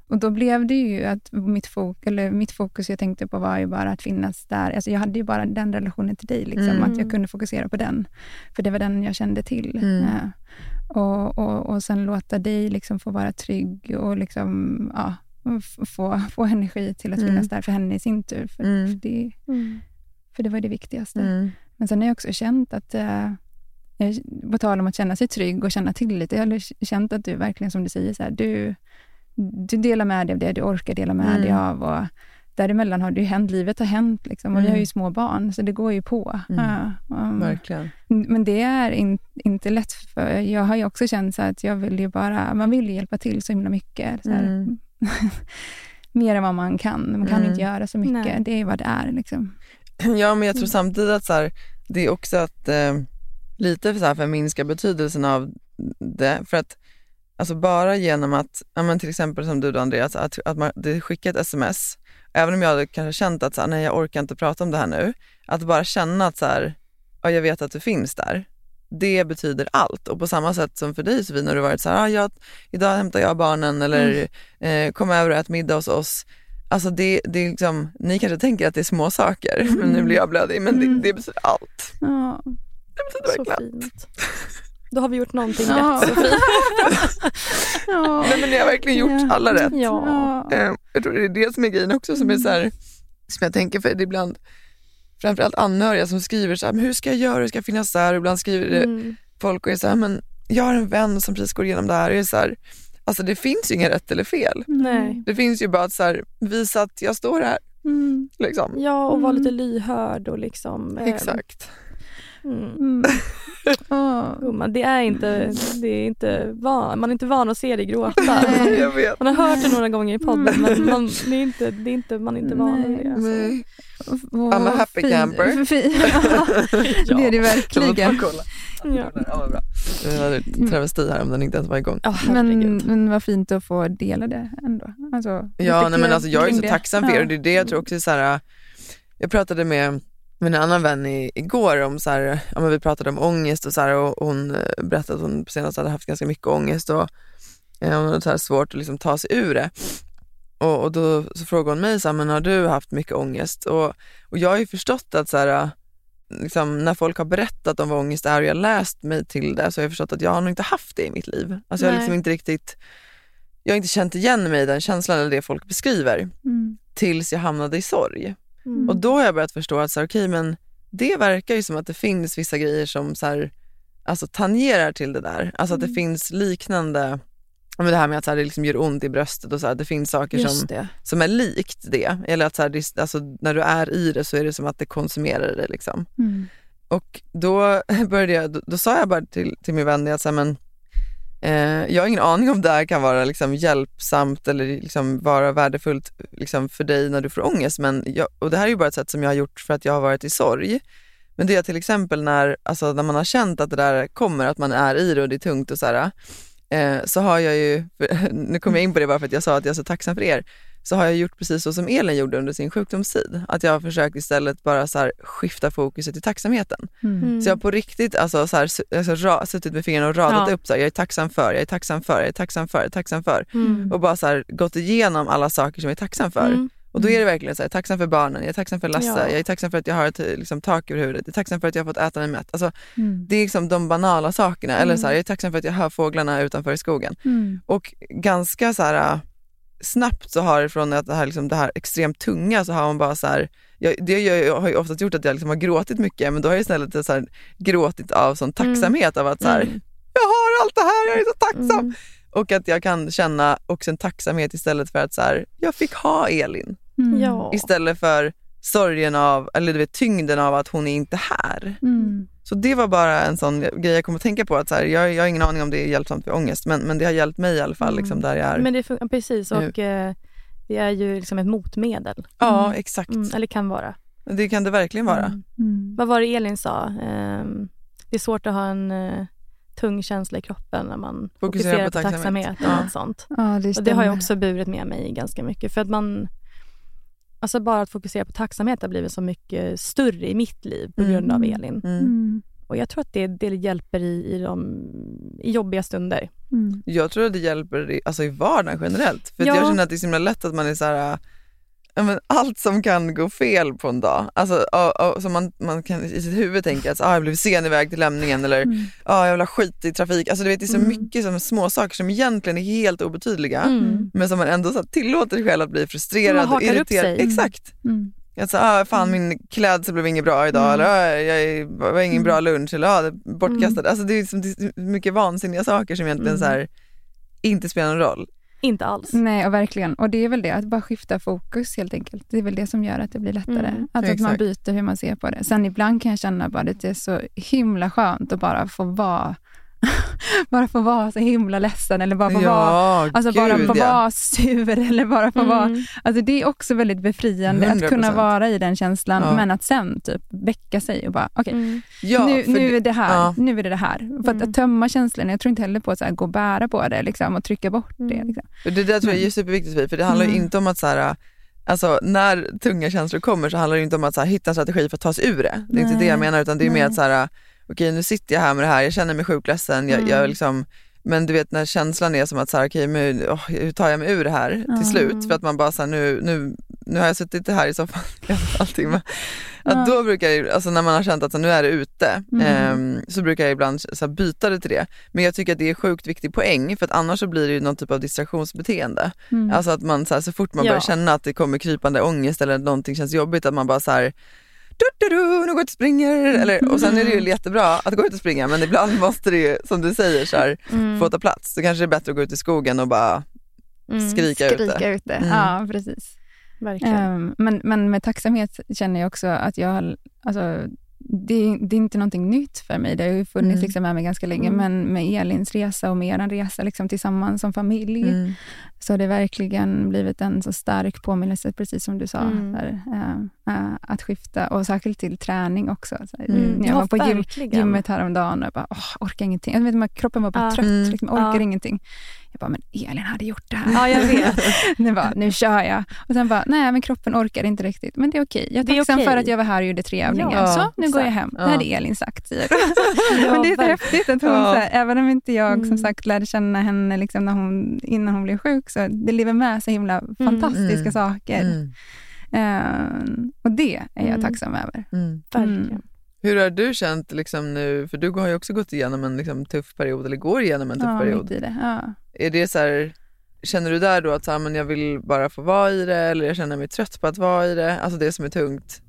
och då blev det ju att mitt, fok, eller mitt fokus jag tänkte på var ju bara att finnas där. Alltså jag hade ju bara den relationen till dig, liksom, Mm. att jag kunde fokusera på den. För det var den jag kände till. Mm. Eh, och, och, och sen låta dig liksom få vara trygg och liksom, ja, få, få energi till att Mm. finnas där för henne i sin tur. För, Mm. för det, för det var det viktigaste. Mm. Men sen har jag också känt att, jag- på tal om att känna sig trygg och känna tillit, jag har känt att du verkligen, som du säger, så här, du, du delar med dig av det du orkar dela med Mm. dig av. Och däremellan har det ju hänt, livet har hänt liksom, och vi har ju Mm. små barn, så det går ju på. Mm. Ja, um, Verkligen. men det är in, inte lätt, för jag har ju också känt så att jag vill ju bara, man vill ju hjälpa till så himla mycket. Så Mm. <laughs> mer än vad man kan. Man kan Mm. inte göra så mycket. Nej. Det är vad det är. Liksom. <clears throat> Ja, men jag tror samtidigt att så här, det är också att eh, lite för så här förminska betydelsen av det. För att alltså bara genom att, ja, men till exempel som du då Andreas, att, att man, det skickar ett sms, även om jag hade kanske känt att så här, nej jag orkar inte prata om det här nu, att bara känna att så här, ja, jag vet att du finns där. Det betyder allt. Och på samma sätt som för dig Sofie, när du varit så här, ah, jag, idag hämtar jag barnen eller eh, kom över och ät middag hos oss. Alltså det, det är liksom, ni kanske tänker att det är små saker, <laughs> men nu blir jag blödig, men det, det betyder allt. Ja. Det betyder Så verkligen fint. Då har vi gjort någonting Ja. rätt Sofie. <laughs> Ja. Nej men ni har verkligen gjort alla rätt. Ja. Eh, jag tror det är det som är grejen också som är så här, som jag tänker för det är ibland framförallt anhöriga som skriver så här, men hur ska jag göra, hur ska jag finnas där? Och ibland skriver Mm. folk och är så här, men jag har en vän som precis går igenom det här och är så här, alltså det finns ju inget rätt eller fel. Nej. Det finns ju bara att så här, visa att jag står här. Mm. Liksom. Ja, och vara Mm. lite lyhörd och liksom... eh, Exakt. Mm. Mm. <laughs> Gumman, det är inte, det är inte van, man är inte van att se dig gråta. <laughs> Nej. Jag vet. Man har hört det några gånger i podden men man, det är inte, det är inte, man är inte van vid det. Alltså. Nej. Och I'm a happy fin- camper. <laughs> fin- Ja, det är det verkligen. Ja. Bra. Jag hade travesti här om den inte ens var igång. Ja, Men, men vad fint att få dela det ändå. Alltså, Ja, nej, men alltså jag är så det. tacksam för er Ja. och det är det jag tror också är så här, jag pratade med, med en annan vän i, igår om så här, ja, men vi pratade om ångest och så här, och hon eh, berättade att hon senast hade haft ganska mycket ångest och eh, hon hade så här svårt att liksom ta sig ur det. Och, och då så frågade hon mig så här, men har du haft mycket ångest? Och, och jag har ju förstått att så här, liksom, när folk har berättat om vad ångest är och jag läst mig till det så har jag förstått att jag har nog inte haft det i mitt liv. Alltså jag har liksom inte riktigt, jag har inte känt igen mig i den känslan eller det folk beskriver Mm. tills jag hamnade i sorg. Mm. Och då har jag börjat förstå att så här, okej, men det verkar ju som att det finns vissa grejer som så här, alltså, tangerar till det där. Alltså att det Mm. finns liknande, men det här med att så här, det liksom gör ont i bröstet och så här, det finns saker som, det. som är likt det. Eller att så här, det, alltså, när du är i det så är det som att det konsumerar det. Liksom. Mm. Och då, <laughs> började jag, då, då sa jag bara till, till min vän att så men, Eh, jag har ingen aning om det här kan vara liksom hjälpsamt eller liksom vara värdefullt liksom för dig när du får ångest. Men jag, och det här är ju bara ett sätt som jag har gjort för att jag har varit i sorg. Men det är till exempel när, alltså, när man har känt att det där kommer, att man är i det och det är tungt och så här, eh, så har jag ju, <laughs> nu kommer jag in på det bara för att jag sa att jag är så tacksam för er, så har jag gjort precis så som Elin gjorde under sin sjukdomstid. Att jag har försökt istället bara så här, skifta fokuset till tacksamheten. Mm. Mm. Så jag har på riktigt alltså, så här, alltså, ra, suttit med fingrarna och radat Ja. upp, så här, jag är tacksam för, jag är tacksam för, jag är tacksam för, jag är tacksam för. Mm. Och bara så här, gått igenom alla saker som jag är tacksam för. Mm. Och då är det verkligen så här, jag är tacksam för barnen, jag är tacksam för Lasse, Ja. jag är tacksam för att jag har ett liksom, tak över huvudet, jag är tacksam för att jag har fått äta mig mätt. Alltså, Mm. det är liksom de banala sakerna. Eller Mm. så här, jag är tacksam för att jag hör fåglarna utanför i skogen. Mm. Och ganska så här, äh, snabbt så har från att det här, liksom, det här extremt tunga så har man bara så här, jag, det gör, jag har ju oftast gjort att jag liksom har gråtit mycket men då har jag istället så här, gråtit av sån tacksamhet av att så här, Mm. jag har allt det här, jag är så tacksam. Mm. Och att jag kan känna också en tacksamhet istället för att så här, jag fick ha Elin. Mm. Ja. Istället för sorgen av, eller du vet tyngden av att hon är inte här. Mm. Så det var bara en sån grej jag kom att tänka på. att så här, jag, jag har ingen aning om det är hjälpsamt vid ångest men, men det har hjälpt mig i alla fall Mm. liksom, där jag är. Men det funkar precis och eh, det är ju liksom ett motmedel. ja, Mm. exakt. Mm, eller kan vara. Det kan det verkligen vara. Mm. Mm. Vad var det Elin sa? Ehm, det är svårt att ha en eh, tung känsla i kroppen när man fokuserar, på tacksamhet, och Ja. sånt. Ja, det Och det har jag också burit med mig ganska mycket. För att man, alltså bara att fokusera på tacksamhet har blivit så mycket större i mitt liv på Mm. grund av Elin. Mm. Mm. Och jag tror att det, det hjälper i, i, de, i jobbiga stunder. Mm. Jag tror att det hjälper i, alltså i vardagen generellt. För Ja. jag känner att det är så himla lätt att man är så här, allt som kan gå fel på en dag, alltså, och, och, som man, man kan i sitt huvud tänka att ah, jag blev sen iväg till lämningen eller Mm. ah, jag vill ha skit i trafik. Alltså, du vet, det är så Mm. mycket som små saker som egentligen är helt obetydliga. Mm. Men som man ändå så här, tillåter sig själv att bli frustrerad och irriterad. Exakt. Mm. Att så, ah, fan min klädsel blev inget bra idag Mm. eller ah, jag var ingen bra lunch eller ah, bortkastad. Alltså, det, är liksom, det är mycket vansinniga saker som egentligen Mm. så här, inte spelar någon roll. Inte alls. Nej, och verkligen. Och det är väl det, att bara skifta fokus helt enkelt. Det är väl det som gör att det blir lättare. Mm, alltså att man byter hur man ser på det. Sen ibland kan jag känna bara att det är så himla skönt att bara få vara <laughs> bara få vara så himla ledsen eller bara få vara Ja, Alltså bara gud få ja. vara sur <laughs> eller bara få vara... Mm. Alltså det är också väldigt befriande att kunna 100%. vara i den känslan Ja. men att sen typ väcka sig och bara okej, Mm. Ja, nu, nu är det här. ja. Nu är det det här. För att, Mm. att tömma känslorna, jag tror inte heller på att så här, gå och bära på det liksom, och trycka bort det. Mm. Liksom. Det där tror jag är superviktigt för, det handlar ju Mm. inte om att så här, alltså, när tunga känslor kommer så handlar det inte om att så här, hitta en strategi för att ta sig ur det. Det är inte Nej. det jag menar utan det är mer Nej. att så här, okej nu sitter jag här med det här, jag känner mig sjukt ledsen, jag, Mm. jag liksom, men du vet när känslan är som att så här, okej men, åh, hur tar jag mig ur det här Mm. till slut? För att man bara så här, nu, nu, nu har jag suttit här i soffan en halvtimme. Att då brukar jag, alltså när man har känt att så, nu är det ute, Mm. ehm, så brukar jag ibland så här, byta det till det. Men jag tycker att det är sjukt viktig poäng för att annars så blir det ju någon typ av distraktionsbeteende. Mm. Alltså att man så, här, så fort man Ja. börjar känna att det kommer krypande ångest eller att någonting känns jobbigt att man bara så här du, du, du, nu går jag ut och springer. Eller, och sen är det ju jättebra att gå ut och springa men ibland <laughs> måste det ju, som du säger, så här, Mm. få ta plats. Då kanske det är bättre att gå ut i skogen och bara Mm. skrika ut det. Skrika ut det. Mm. Ja, precis. Verkligen. Ehm, men, men med tacksamhet känner jag också att jag har, alltså, det, det är inte någonting nytt för mig. Det har ju funnits Mm. liksom med mig ganska länge. Mm. Men med Elins resa och med er resa liksom tillsammans som familj Mm. så har det verkligen blivit en så stark påminnelse, precis som du sa, där, eh, eh, att skifta och särskilt till träning också. Så, här, Mm. När jag Ja, var på gym, verkligen. gymmet häromdagen och bara, åh, orkar ingenting. Jag vet, kroppen var bara trött, Mm. liksom, orkar ingenting. Jag bara, men Elin hade gjort det här. Ja, jag vet. <laughs> nu, bara, nu kör jag. Och sen bara, nej men kroppen orkar inte riktigt. Men det är okej. Jag är tacksam okej. för att jag var här och gjorde tre övningar. Ja, så, nu går jag exakt. hem. Ja. Det hade Elin sagt. <laughs> Ja, Men det är så häftigt att hon, Ja. så här, även om inte jag som Mm. sagt lärde känna henne liksom när hon, innan hon blev sjuk, så det lever med så himla fantastiska Mm. saker. Mm. Eh, och det är jag Mm. tacksam över. Mm. Verkligen. Hur har du känt liksom nu, för du har ju också gått igenom en liksom tuff period, eller går igenom en tuff Ja, period. mitt i det. Ja. Är det så här, känner du där då att så här, men jag vill bara få vara i det eller jag känner mig trött på att vara i det, alltså det som är tungt?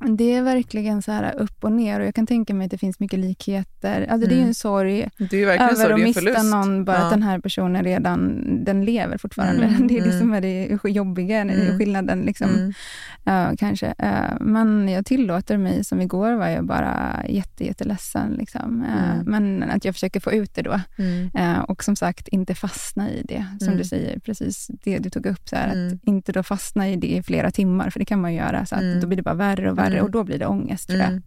Det är verkligen så här upp och ner och jag kan tänka mig att det finns mycket likheter. Alltså Det är ju Mm. en sorg Det är ju verkligen så, över det att en mista förlust. någon, bara Ja. att den här personen redan den lever fortfarande. Mm, <laughs> Det är det mm. som är det jobbiga, Mm. skillnaden. Liksom. Mm. Ja, kanske. Eh, men jag tillåter mig, som igår var jag bara jätte, jätteledsen. Liksom. Mm. Men att jag försöker få ut det då. Mm. Eh, och som sagt, inte fastna i det. Som Mm. du säger, precis det du tog upp. Så här, Mm. Att inte då fastna i det i flera timmar, för det kan man göra. Så att Mm. Då blir det bara värre och värre Mm. och då blir det ångest. Tror jag. Mm.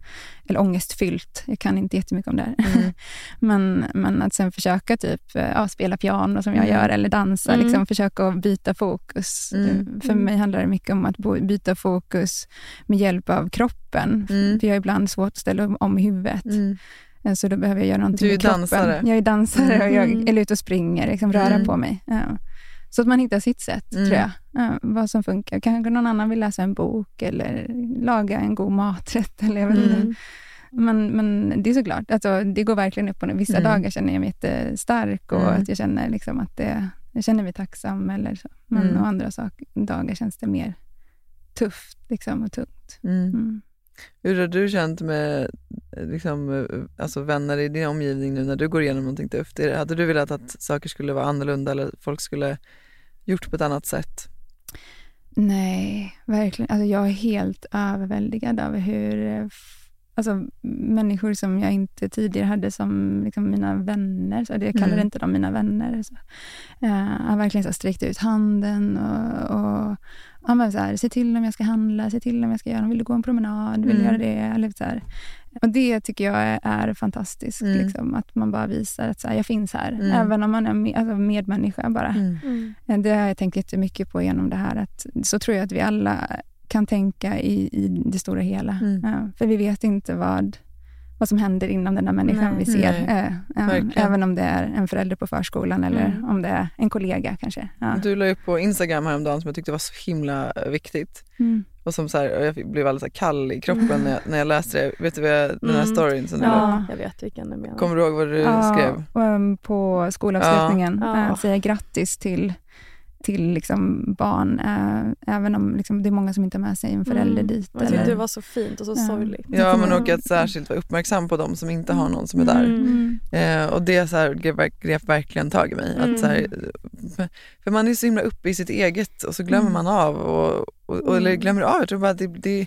Eller ångestfyllt. Jag kan inte jättemycket om det här. Mm. <laughs> men, men att sen försöka typ, eh, ja, spela piano som jag Mm. gör eller dansa. Mm. Liksom, försöka byta fokus. Mm. Eh, För mig handlar det mycket om att byta fokus med hjälp av kroppen. För jag har ibland svårt att ställa om huvudet. Eh, Så då behöver jag göra någonting Du är med kroppen. dansare. Jag är dansare och jag är ute och springer, liksom, röra på mig. Ja. Så att man hittar sitt sätt, Mm. tror jag. Ja, vad som funkar. Kanske någon annan vill läsa en bok eller laga en god maträtt. Eller jag vet inte. Mm. Men, men det är såklart, alltså, det går verkligen upp och ner. Vissa Mm. dagar känner jag mig jättestark och Mm. att jag känner liksom att det, jag känner mig tacksam. Eller så. Men Mm. andra sak, dagar känns det mer tufft liksom, och tungt. Hur har du känt med eh, liksom, eh, alltså vänner i din omgivning nu när du går igenom någonting tufft? Hade du velat att saker skulle vara annorlunda eller folk skulle gjort på ett annat sätt? Nej, verkligen. Alltså, jag är helt överväldigad av hur eh, Alltså, människor som jag inte tidigare hade som liksom, mina vänner, så jag kallar Mm. inte dem mina vänner. Så. Eh, har verkligen så sträckt ut handen och, och ja, men så här, se till om jag ska handla, se till om jag ska göra, vill du gå en promenad, vill du Mm. göra det? Eller så här. Och det tycker jag är, är fantastiskt, Mm. liksom, att man bara visar att så här, jag finns här, Mm. även om man är med, alltså, medmänniska bara. Mm. Eh, Det har jag tänkt jättemycket på genom det här. Att, så tror jag att vi alla kan tänka i, i det stora hela. Mm. Ja, för vi vet inte vad, vad som händer inom den där människan Nej. vi ser. Nej. Eh, Verkligen. även om det är en förälder på förskolan eller Mm. om det är en kollega kanske. Ja. Du la upp på Instagram häromdagen som jag tyckte var så himla viktigt. Mm. Och som så här, jag blev alldeles kall i kroppen när jag, när jag läste det. Vet du vad jag, den här Mm. storyn som du? Ja. Jag vet vilken du menar. Kommer du ihåg vad du Ja, skrev? um, på skolavslutningen Ja. eh, säga grattis till till liksom barn, eh, även om liksom det är många som inte har med sig en förälder Mm. dit. Jag tyckte det var så fint och så Ja. sorgligt. Ja, men och att särskilt vara uppmärksam på de som inte har någon som är där. Mm. Eh, och det så här, grep, grep verkligen tag i mig. Mm. Att så här, för, för man är så himla uppe i sitt eget och så glömmer Mm. man av. Och, och, och, eller glömmer av, jag tror bara att det, det,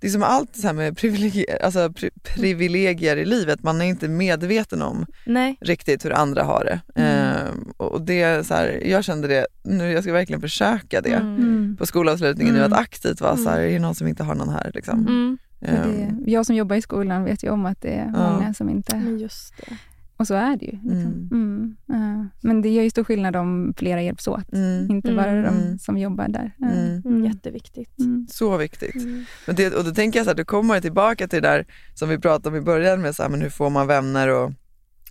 det är som allt så här med privilegier, alltså, pri, privilegier i livet, man är inte medveten om Nej. riktigt hur andra har det. Eh, och och det så här, jag kände det, nu jag ska verkligen försöka det. Mm. Mm. På skolavslutningen nu, Mm. att aktivt vara så här, är det någon som inte har någon här? Liksom. Mm. För Eh, det, jag som jobbar i skolan vet ju om att det är Ja. många som inte... Men just det. Och så är det ju. Liksom. Mm. Mm. Ja. Men det gör ju stor skillnad om flera hjälps åt. mm, Inte bara Mm. de Mm. som jobbar där. Mm. Mm. Jätteviktigt. Mm. Så viktigt. Mm. Men det, och då tänker jag så här, då kommer jag tillbaka till det där som vi pratade om i början med så här, men hur får man vänner och,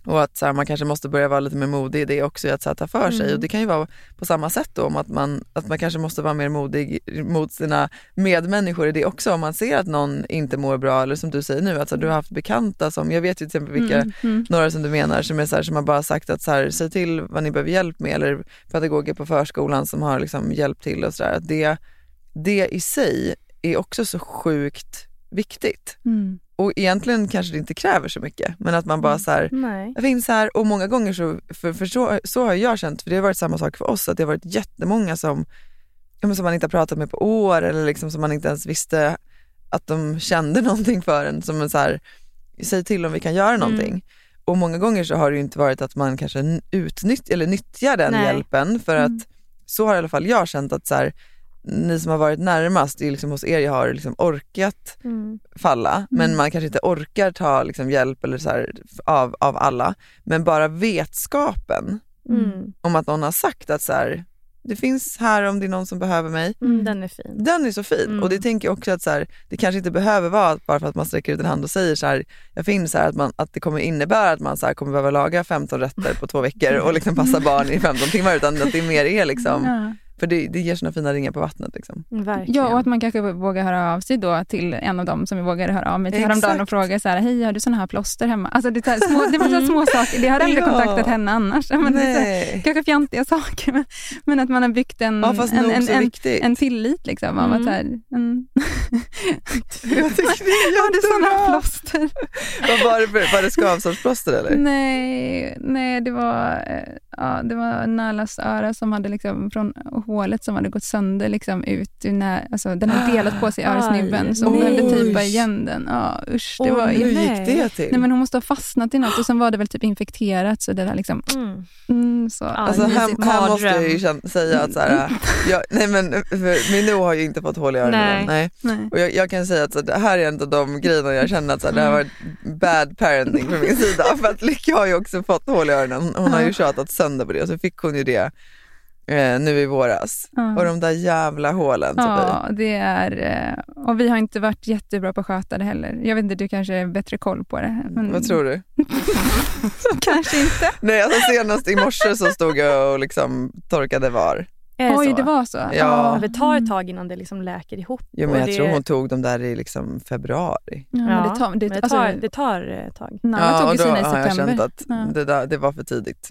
och att så här, man kanske måste börja vara lite mer modig i det också, i att så här, ta för sig. Mm. Och det kan ju vara på samma sätt då, om att man, att man kanske måste vara mer modig mot sina medmänniskor i det också. Om man ser att någon inte mår bra, eller som du säger nu, att så här, du har haft bekanta som, jag vet ju till exempel vilka Mm. Mm. några som du menar som är så som har bara sagt att så här, säg till vad ni behöver hjälp med eller pedagoger på förskolan som har liksom hjälpt till och sådär. Det, det i sig är också så sjukt viktigt. Mm. Och egentligen kanske det inte kräver så mycket men att man bara så här, Nej. jag finns här och många gånger så, för, för så, så har jag känt, för det har varit samma sak för oss, att det har varit jättemånga som, som man inte har pratat med på år eller liksom som man inte ens visste att de kände <laughs> någonting för en. Som en så här, säg till om vi kan göra någonting. Och många gånger så har det ju inte varit att man kanske utnyttjar eller nyttjar den Nej. hjälpen för Mm. att så har i alla fall jag känt att så här, ni som har varit närmast, det är liksom hos er jag har liksom orkat Mm. falla, men Mm. man kanske inte orkar ta liksom hjälp eller så här, av, av alla. Men bara vetskapen Mm. om att någon har sagt att så här, det finns här om det är någon som behöver mig. Mm. Den är fin. Den är så fin Mm. och det tänker jag också att så här, det kanske inte behöver vara bara för att man sträcker ut en hand och säger så här, jag finns här, att, man, att det kommer innebära att man så kommer behöva laga 15 rätter på två veckor och liksom passa <laughs> barn i 15 timmar utan att det mer är liksom, Ja. För det, det ger såna fina ringar på vattnet. Liksom. Verkligen. Ja, och att man kanske vågar höra av sig då till en av dem som vågade höra av mig till Exakt. häromdagen och fråga så här, hej har du såna här plåster hemma? Alltså det, är små, det var så här små saker, det har aldrig <laughs> Ja. kontaktat henne annars. Men det är här, kanske fjantiga saker, men, men att man har byggt en, Ja en, en, en, en tillit liksom, av Mm. att här, mm. <laughs> jag tycker det är Har du såna här plåster? Vad var det för, var det skavsårsplåster eller? Nej, nej det, var, eh, ja, det var Nalas öra som hade liksom, från hålet som hade gått sönder liksom, ut. ur När, alltså, den hade delat på sig i örsnibben så hon behövde typa igen den. Ja, usch, det var Hur gick nej. det till? nej, men hon måste ha fastnat i något och sen var det väl typ infekterat så det där liksom, Mm. mm, så. Alltså här, här måste jag ju känna, säga att så här, <laughs> jag, nej men för Minou har ju inte fått hål i öronen Nej. nej. Nej. Och jag, jag kan säga att så, det här är en av de grejerna jag känner att så, här, det har varit bad parenting från min sida. <laughs> För att Lycka har ju också fått hål i öronen, hon, hon har ju tjatat sönder på det och så fick hon ju det eh, nu i våras. Ja. Och de där jävla hålen. Ja, det är... eh, Och vi har inte varit jättebra på att sköta det heller. Jag vet inte, du kanske har bättre koll på det. Men Vad tror du? <laughs> Kanske inte. Nej alltså senast i morse så stod jag och liksom torkade var. Är det Oj, så? det var så? Ja. Ja, det tar ett tag innan det liksom läker ihop. Jo, men jag det, tror hon tog dem där i liksom februari. Ja, men det tar, det, men det alltså, tar, det tar ett tag. Nalla tog och då sina i har jag september. känt att Ja. det, där, det var för tidigt.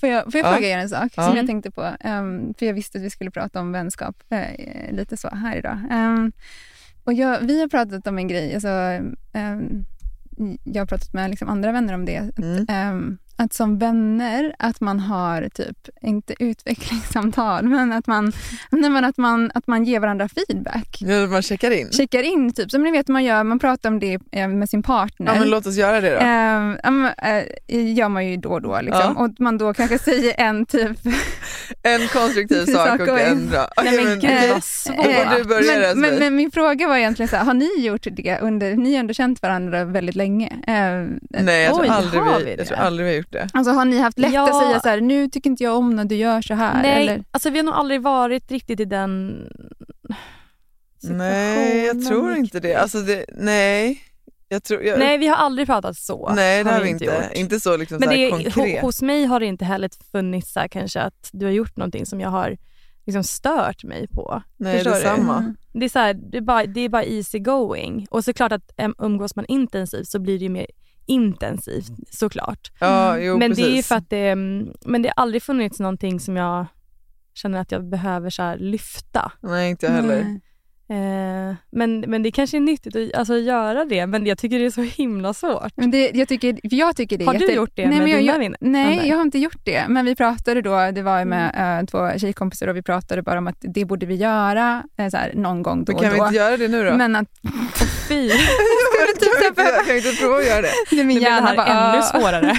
Får jag, får jag Ja. fråga er en sak Ja. som jag tänkte på? Ehm, för jag visste att vi skulle prata om vänskap eh, lite så här idag. Ehm, Och jag, vi har pratat om en grej, alltså, ehm, jag har pratat med liksom andra vänner om det. Att, ehm, att som vänner, att man har typ, inte utvecklingssamtal, <laughs> men att man, nej, men att man, att man ger varandra feedback. Ja, man checkar in. Checkar in, typ. som ni vet man gör, man pratar om det eh, med sin partner. Ja, men låt oss göra det då. Ehm, men, eh, gör man ju då och då. Liksom. Ja. Och man då kanske säger en typ... <laughs> En konstruktiv <laughs> sak och en bra. Okej, men. Då får du börja men, men, men min fråga var egentligen så här, har ni gjort det under, ni har ändå känt varandra väldigt länge? Ehm, Nej, jag tror, oj, aldrig har vi, det? jag tror aldrig vi har gjort det. Alltså har ni haft lätt Ja. att säga så här, nu tycker inte jag om när du gör så här? Nej, Eller? alltså vi har nog aldrig varit riktigt i den Nej, jag tror inte det. Alltså det nej. Jag tror, jag, Nej, vi har aldrig pratat så. Nej, det har vi inte inte. gjort. Inte så liksom Men så här det, konkret. ho- hos mig har det inte heller funnits så här, kanske att du har gjort någonting som jag har liksom stört mig på. Nej, Förstår detsamma. Du? Mm. Det, är så här, det, är bara, det är bara easy going. Och såklart att em, umgås man intensivt så blir det ju mer intensivt såklart. Ja, jo, men det är ju precis. för att det, men det har aldrig funnits någonting som jag känner att jag behöver så här lyfta. Nej, inte jag heller. Eh, men, men det kanske är nyttigt att alltså, göra det, men jag tycker det är så himla svårt. Men det, jag, tycker, jag tycker det Har du jätte... gjort det nej, med jag, dina jag, vänner? Nej, jag har inte gjort det. Men vi pratade då, det var med Mm. eh, två tjejkompisar och vi pratade bara om att det borde vi göra eh, så här, någon gång då Men kan och vi då. inte göra det nu då? Men att... Fy! <laughs> kan, vi inte, kan inte prova att göra det? <laughs> Nej, min det hjärna här bara, ännu "Ah." svårare.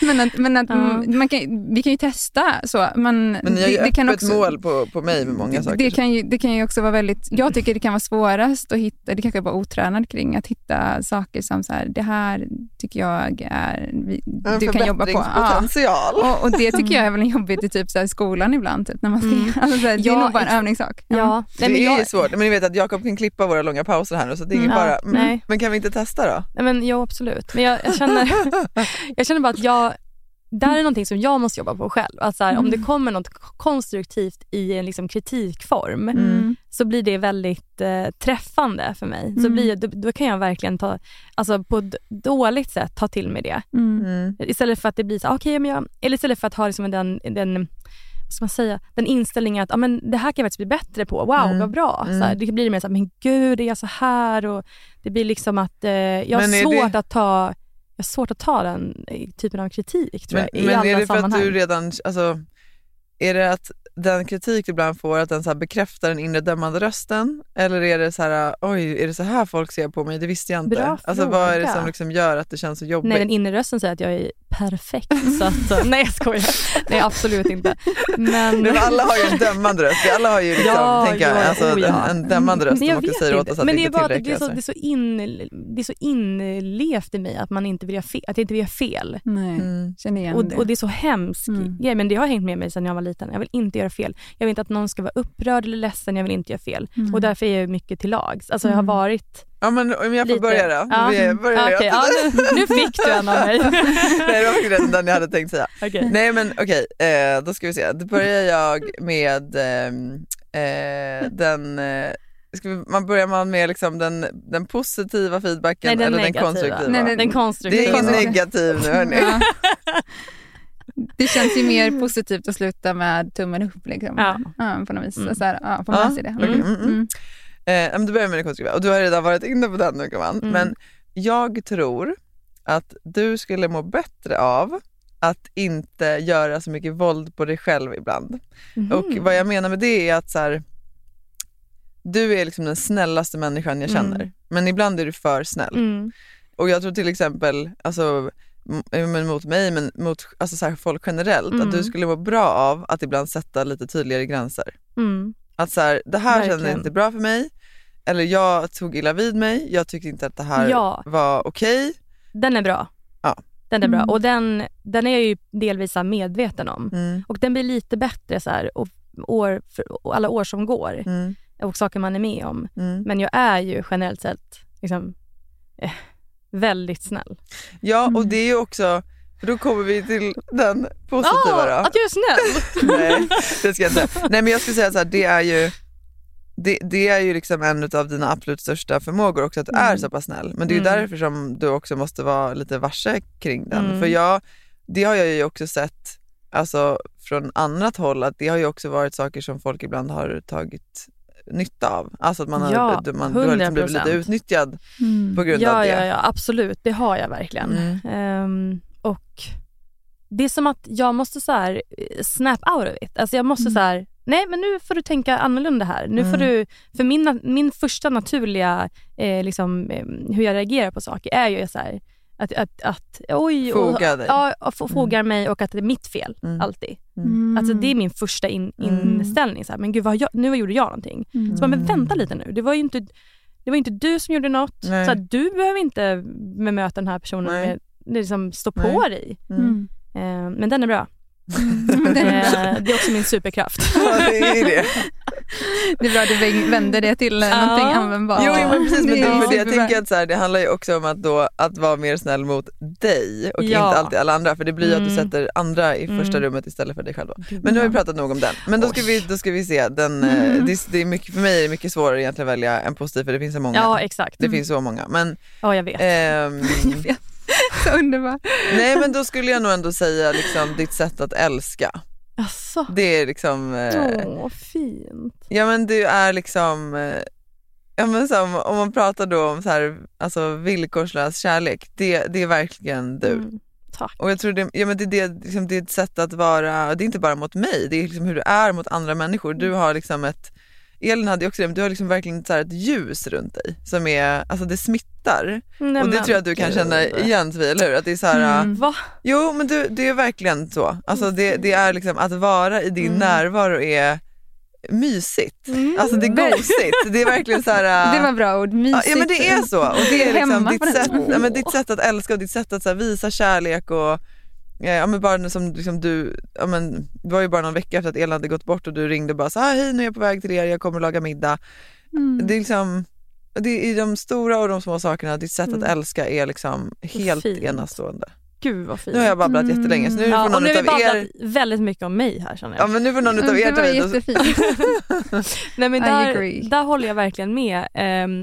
<laughs> men att, men att Ja. mm, man kan, vi kan ju testa så. Men, Men ni har ju det, det kan öppet också, mål på, på mig med många saker. det kan, ju, det kan ju också vara väldigt, jag tycker det kan vara svårast att hitta, det kanske är bara otränad kring, att hitta saker som så här, det här tycker jag är, vi, En du kan jobba på. Ja. Och, och det tycker jag <laughs> är väl jobbigt i typ så här skolan ibland, typ, när man ska, Mm. alltså, så här, det är Ja, nog bara en övningssak. Ja, Det nej, men är jag, svårt, men ni vet att Jakob kan klippa våra långa pauser här nu så det är ingen Mm. fara. Ja, Mm. nej. Men kan vi inte testa då? nej, men, jo, absolut. Men jag, jag, känner, <laughs> jag känner bara att jag, där är någonting som jag måste jobba på själv. Att så här, Om det kommer något konstruktivt i en liksom kritikform Mm. så blir det väldigt eh, träffande för mig. Så Mm. blir, då, då kan jag verkligen ta, alltså på ett dåligt sätt ta till mig det. Mm. Mm. Istället för att det blir så, okej, men jag, eller istället för att ha liksom den, den vad ska man säga, den inställningen att ah, men det här kan jag faktiskt bli bättre på. Wow, Mm. vad bra. Mm. Så här, det blir mer så här, men gud, är jag så här? Och det blir liksom att eh, jag har Men svårt det- att ta jag har svårt att ta den typen av kritik tror Men, jag, i men alla är det för sammanhang. att du redan, alltså, är det att den kritik du ibland får, att den så här bekräftar den inre dömande rösten? Eller är det så här, oj, är det så här folk ser på mig? Det visste jag inte. Bra alltså vad är det fråga. som liksom gör att det känns så jobbigt? Nej, den inre rösten säger att jag är perfekt. så att, <laughs> nej, jag skojar. Nej, absolut inte. Men... Nej, men alla har ju en dömande röst. Alla har ju liksom, Ja, tänker jag, ja, alltså, oh ja. en, en dömande röst Men som jag också vet säger åt inte. oss att Men det inte är bara det är, så, det, är så in, det är så inlevt i mig att man inte vill göra fel. Att jag inte vill göra fel. Nej, Mm. känner igen Och, det. och det är så hemskt. Mm. Ja, men det har hängt med mig sedan jag var liten. Jag vill inte göra fel. Jag vill inte att någon ska vara upprörd eller ledsen. Jag vill inte göra fel. Mm. Och därför är jag mycket till lags. Alltså jag har Mm. varit Ja men om jag får lite... börja då. Ja. Vi börjar Okej, ja, nu, nu fick du en av mig. <laughs> Nej det var faktiskt den jag hade tänkt säga. Okej. Nej men okej, eh, då ska vi se. Då börjar jag med ehm, eh, den, eh, ska vi, man börjar man med liksom den, den positiva feedbacken Nej, den eller negativa. den konstruktiva? Nej, Den det är konstruktiva. ingen konstruktiva. negativ nu hörni. Ja. <laughs> Det känns ju mer <laughs> positivt att sluta med tummen upp. Liksom. Ja. på något vis. Mm. Så här, ja, får Ja, man se det. okej, mm, mm. Eh, men då börjar med konstruktiva och du har redan varit inne på den nu gumman. Mm. Men jag tror att du skulle må bättre av att inte göra så mycket våld på dig själv ibland. Mhm. Och vad jag menar med det är att så här, du är liksom den snällaste människan jag känner, Mm. men ibland är du för snäll. Mm. Och jag tror till exempel, alltså, men mot mig, men mot alltså så här, folk generellt, att Mm. du skulle må bra av att ibland sätta lite tydligare gränser. Mm. Att så här, det här kändes inte bra för mig, eller jag tog illa vid mig, jag tyckte inte att det här Ja. var okej. Den är bra. Ja. Den är bra Mm. och den, den är jag ju delvis medveten om. Mm. Och den blir lite bättre så här, och år, för alla år som går Mm. och saker man är med om. Mm. Men jag är ju generellt sett liksom, eh, väldigt snäll. Ja Mm. och det är ju också, då kommer vi till den positiva Ah, då. att jag är snäll! <laughs> Nej, det ska jag inte. Nej men jag skulle säga så här, det är ju det, det är ju liksom en av dina absolut största förmågor också att du är Mm. så pass snäll. Men det är ju Mm. därför som du också måste vara lite varse kring den. Mm. För jag, det har jag ju också sett alltså, från annat håll att det har ju också varit saker som folk ibland har tagit nytta av. Alltså att man har, Ja, man, du har liksom blivit 100%. lite utnyttjad Mm. på grund ja, av det. Ja, ja, absolut. Det har jag verkligen. Mm. Ehm, och det är som att jag måste så här eh, snap out of it. Alltså jag måste Mm. så här, nej men nu får du tänka annorlunda här. Nu får Mm. du, för min, min första naturliga, eh, liksom, eh, hur jag reagerar på saker är ju så här, att, att, att oj, Foga och, dig. Ja, fogar mig och att det är mitt fel Mm. alltid. Mm. Alltså det är min första in, Mm. inställning. Så här, men gud, vad har jag, nu gjorde jag någonting. Mm. Så bara, men vänta lite nu. Det var ju inte, det var inte du som gjorde något. Nej. Så att du behöver inte bemöta den här personen Nej. med liksom stå Nej. på dig. Mm. Eh, men den är bra. Det, Eh, det är också min superkraft. <laughs> Ja, det är det. <laughs> det är bra att du vä- vänder det till eh, Ja. någonting användbart. Jo, jo men precis, men Det för det, jag tänker att så här, det handlar ju också om att, då, att vara mer snäll mot dig och Ja. inte alltid alla andra. För det blir ju att du Mm. sätter andra i första Mm. rummet istället för dig själv. Då. Men nu har vi pratat nog om den. Men då ska vi, då ska vi se. Den, eh, Mm. det, det är mycket, för mig är det mycket svårare egentligen att välja en positiv för det finns så många. Ja, exakt. Det finns så många. Men, Ja, jag vet. ehm, <laughs> Så underbart. nej men då skulle jag nog ändå säga liksom, ditt sätt att älska. Asså. Det är liksom... Eh, Åh, fint. Ja men du är liksom, eh, ja, men så, om- om man pratar då om så här, alltså villkorslös kärlek, det, det är verkligen du. Mm, tack. Och jag tror det, ja, men det, det, liksom, det är ett sätt att vara, det är inte bara mot mig, det är liksom hur du är mot andra människor. Du har liksom ett, Elin hade ju också det, men du har liksom verkligen så ett ljus runt dig som är, alltså det smittar. Nej, och det men tror jag att du kan känna igen Sofie, eller hur? Att det är så här, Mm. Va? Jo men du, det är verkligen så. Alltså det, det är liksom att vara i din Mm. närvaro är mysigt. Mm. Alltså det är gosigt. Det är verkligen så här. <laughs> Det var bra ord. Mysigt. ja men det är så. Och det är liksom ditt sätt, ja, men ditt sätt att älska och ditt sätt att visa kärlek och Ja men bara som liksom du, ja men det var ju bara någon vecka efter att Elin hade gått bort och du ringde och bara så här, hej nu är jag på väg till er, jag kommer att laga middag. Mm. Det är liksom, det är i de stora och de små sakerna, ditt sätt att Mm. älska är liksom helt fint. enastående. Gud vad fint. Nu har jag babblat Mm. jättelänge så nu ja, får någon nu har vi utav er väldigt mycket om mig här känner jag. Ja men nu får någon utav Det er ta vid. <laughs> Nej, men där, där håller jag verkligen med.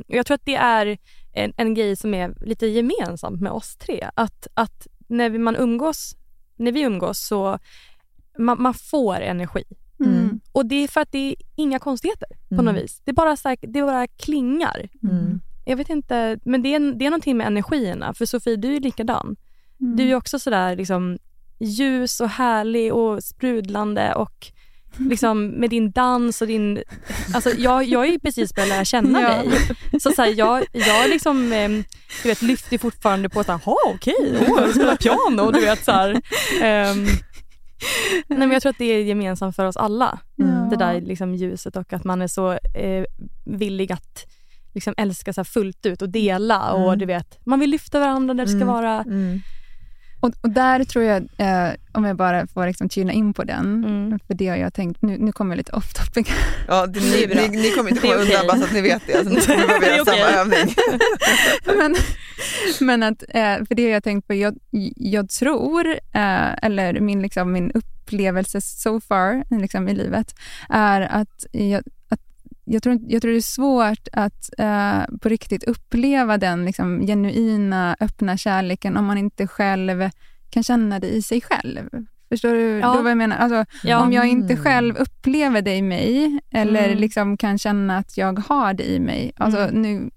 Och jag tror att det är en, en grej som är lite gemensamt med oss tre. Att, att när man umgås, när vi umgås så man, man får energi. Mm. Och det är för att det är inga konstigheter på Mm. något vis. Det bara, så här, det bara klingar. Mm. Jag vet inte, men det är, det är någonting med energierna. För Sofie, du är likadan. Mm. Du är också sådär liksom, ljus och härlig och sprudlande och <laughs> liksom med din dans och din... Alltså jag, jag är ju precis börjat lära känna <laughs> Ja. dig. Så, så här, jag, jag liksom, eh, du vet, lyfter fortfarande på att jaha okej, <laughs> åh, jag spelar piano. Du vet, så här, ehm, nej, men jag tror att det är gemensamt för oss alla. Ja. Det där liksom, ljuset och att man är så eh, villig att liksom, älska så fullt ut och dela. Och Mm. du vet, Man vill lyfta varandra där det ska Mm. vara. Mm. Och, och där tror jag, eh, om jag bara får liksom tuna in på den, Mm. för det har jag tänkt, nu, nu kommer jag lite off topic. Ja, det, <laughs> Det ni, bra. ni, ni kommer inte Det komma undan okej. bara så att ni vet det. Alltså, nu <laughs> kommer vi behöva Det göra samma övning. <laughs> men, men att, eh, för det har jag tänkt på, jag, jag tror, eh, eller min, liksom, min upplevelse so far liksom, i livet, är att jag, att jag tror, jag tror det är svårt att eh, på riktigt uppleva den liksom, genuina, öppna kärleken om man inte själv kan känna det i sig själv. Förstår du Ja. vad jag menar? Alltså, Ja. Om jag inte Mm. själv upplever det i mig eller Mm. liksom kan känna att jag har det i mig. Alltså, Mm. nu,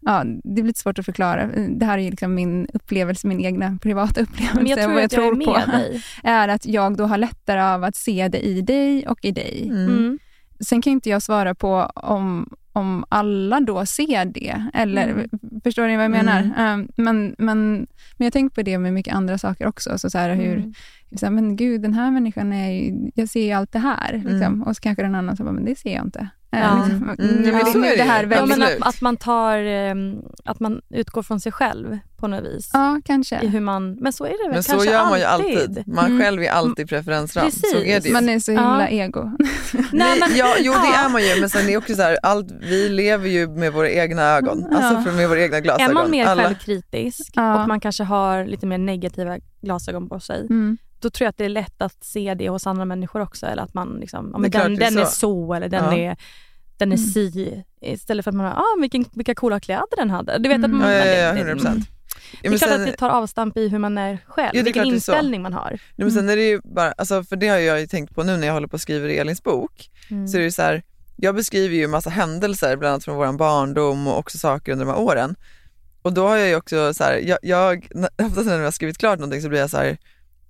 ja, det blir lite svårt att förklara. Det här är liksom min upplevelse, min egna privata <laughs> upplevelse. Men jag tror vad jag att jag är tror på med dig. <laughs> är att jag då har lättare av att se det i dig och i dig. Mm. Sen kan inte jag svara på om, om alla då ser det. Eller, Mm. Förstår ni vad jag menar? Mm. Um, men, men, men jag tänker på det med mycket andra saker också. Så, så här, hur, Mm. så här, men gud, den här människan är ju, jag ser ju allt det här. Liksom. Mm. Och så kanske den annan bara, men det ser jag inte. Ja. Mm, nu men är så det, nu det här. Ja, väldigt... men Absolut. att, att, man tar, ehm, att man utgår från sig själv på något vis. Ja, kanske. I hur man, men så är det väl Men så kanske gör man ju alltid. Man Mm. själv är alltid preferensram. Så är det ju. Man är så himla Ja. ego. <laughs> Nej, ja, jo det Ja. är man ju men sen är det också så här, allt, vi lever ju med våra egna ögon, Ja. alltså med våra egna glasögon. Är man mer Alla- självkritisk Ja. och man kanske har lite mer negativa glasögon på sig, Mm. Då tror jag att det är lätt att se det hos andra människor också. Eller att man liksom, ja, men den, är den är så. så eller den Ja. är, den är Mm. si. Istället för att man har, ah, vilken, vilka coola kläder den hade. Du vet att Mm. man, Ja, ja, ja, det- 100 det- procent. Det är klart att det tar avstamp i hur man är själv, det är vilken så. inställning man har. Nej, men sen är det ju bara, alltså, för det har jag ju tänkt på nu när jag håller på och skriver Elins bok, Mm. så är det så här, jag beskriver ju massa händelser, bland annat från vår barndom och också saker under de här åren. Och då har jag ju också så här, jag, jag <laughs> oftast när jag har skrivit klart någonting så blir jag så här,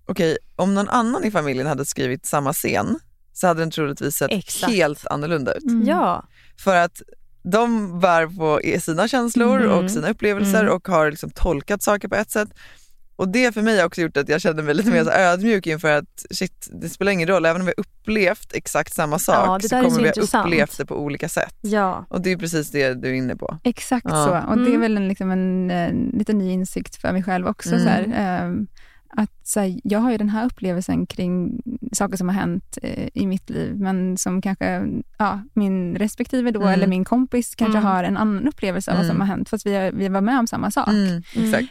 okej, om någon annan i familjen hade skrivit samma scen så hade den troligtvis sett Exakt. helt annorlunda ut. Mm. Ja. För att de bär på sina känslor Mm. och sina upplevelser Mm. och har liksom tolkat saker på ett sätt. Och det för mig har också gjort att jag kände mig lite mer så Mm. ödmjuk inför att shit, det spelar ingen roll, även om vi har upplevt exakt samma sak Ja, så kommer så vi ha upplevt det på olika sätt. Ja. Och det är precis det du är inne på. Exakt Ja. så. Och det är Mm. väl en, liksom en, en liten ny insikt för mig själv också. Mm. Så här, ehm, att så här, jag har ju den här upplevelsen kring saker som har hänt eh, i mitt liv, men som kanske ja, min respektive då, Mm. eller min kompis kanske Mm. har en annan upplevelse av vad som Mm. har hänt, fast vi, vi var med om samma sak. Mm.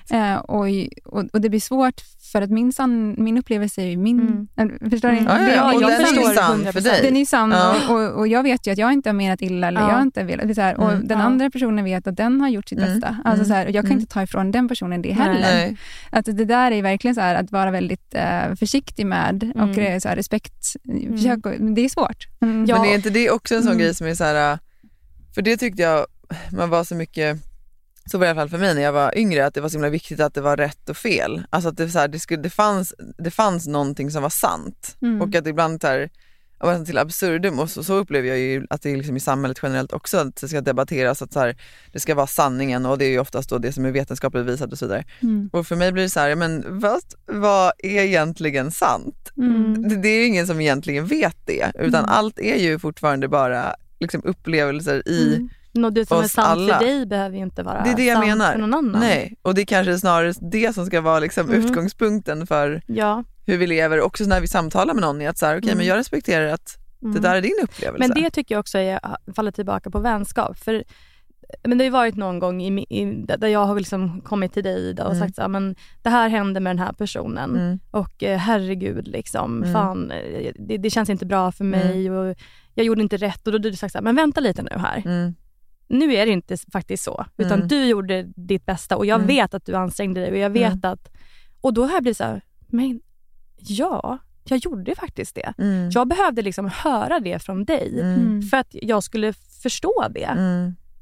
Eh, och, och, och det blir svårt för att min, sann, min upplevelse är ju min. eh, Förstår ni? Mm. Ja, ja, och jag den är sann för dig. Den är sann Ja. och, och, jag vet ju att jag inte har menat illa eller Ja. jag har inte velat. Så här, och Mm. den andra personen vet att den har gjort sitt Mm. bästa. Alltså Mm. så här, och jag kan Mm. inte ta ifrån den personen det heller. Nej. Att det där är verkligen så här, att vara väldigt eh, försiktig med och Mm. så här, respekt. Försök, det är svårt. Mm. Men är inte det också en sån Mm. grej som är så här, äh, för det tyckte jag, man var så mycket, så var det i alla fall för mig när jag var yngre, att det var så himla viktigt att det var rätt och fel. Alltså att det, så här, det, skulle, det, fanns, det fanns någonting som var sant Mm. och att ibland så här, men till absurdum och så, så upplever jag ju att det är liksom i samhället generellt också att det ska debatteras att så här, det ska vara sanningen och det är ju oftast då det som är vetenskapligt visat och så vidare. Mm. Och för mig blir det så här, men vad, vad är egentligen sant? Mm. Det, det är ju ingen som egentligen vet det, utan Mm. allt är ju fortfarande bara liksom upplevelser i, Mm. Något det som är sant alla. för dig behöver ju inte vara det är det jag sant menar. för någon annan. Nej, och det är kanske snarare det som ska vara liksom Mm. utgångspunkten för Ja. hur vi lever, också när vi samtalar med någon, att så här, okej Mm. men jag respekterar att det Mm. där är din upplevelse. Men det tycker jag också är, faller tillbaka på vänskap. För men det har ju varit någon gång i, i, där jag har liksom kommit till dig Ida och Mm. sagt så här, men det här hände med den här personen Mm. och eh, herregud, liksom, Mm. fan, eh, det, det känns inte bra för mig och jag gjorde inte rätt. Och då har du sagt så här, men vänta lite nu här. Nu är det inte faktiskt så, utan Mm. du gjorde ditt bästa och jag Mm. vet att du ansträngde dig och jag vet Mm. att... Och då har jag blivit så här, men ja, jag gjorde faktiskt det. Mm. Jag behövde liksom höra det från dig Mm. för att jag skulle förstå det.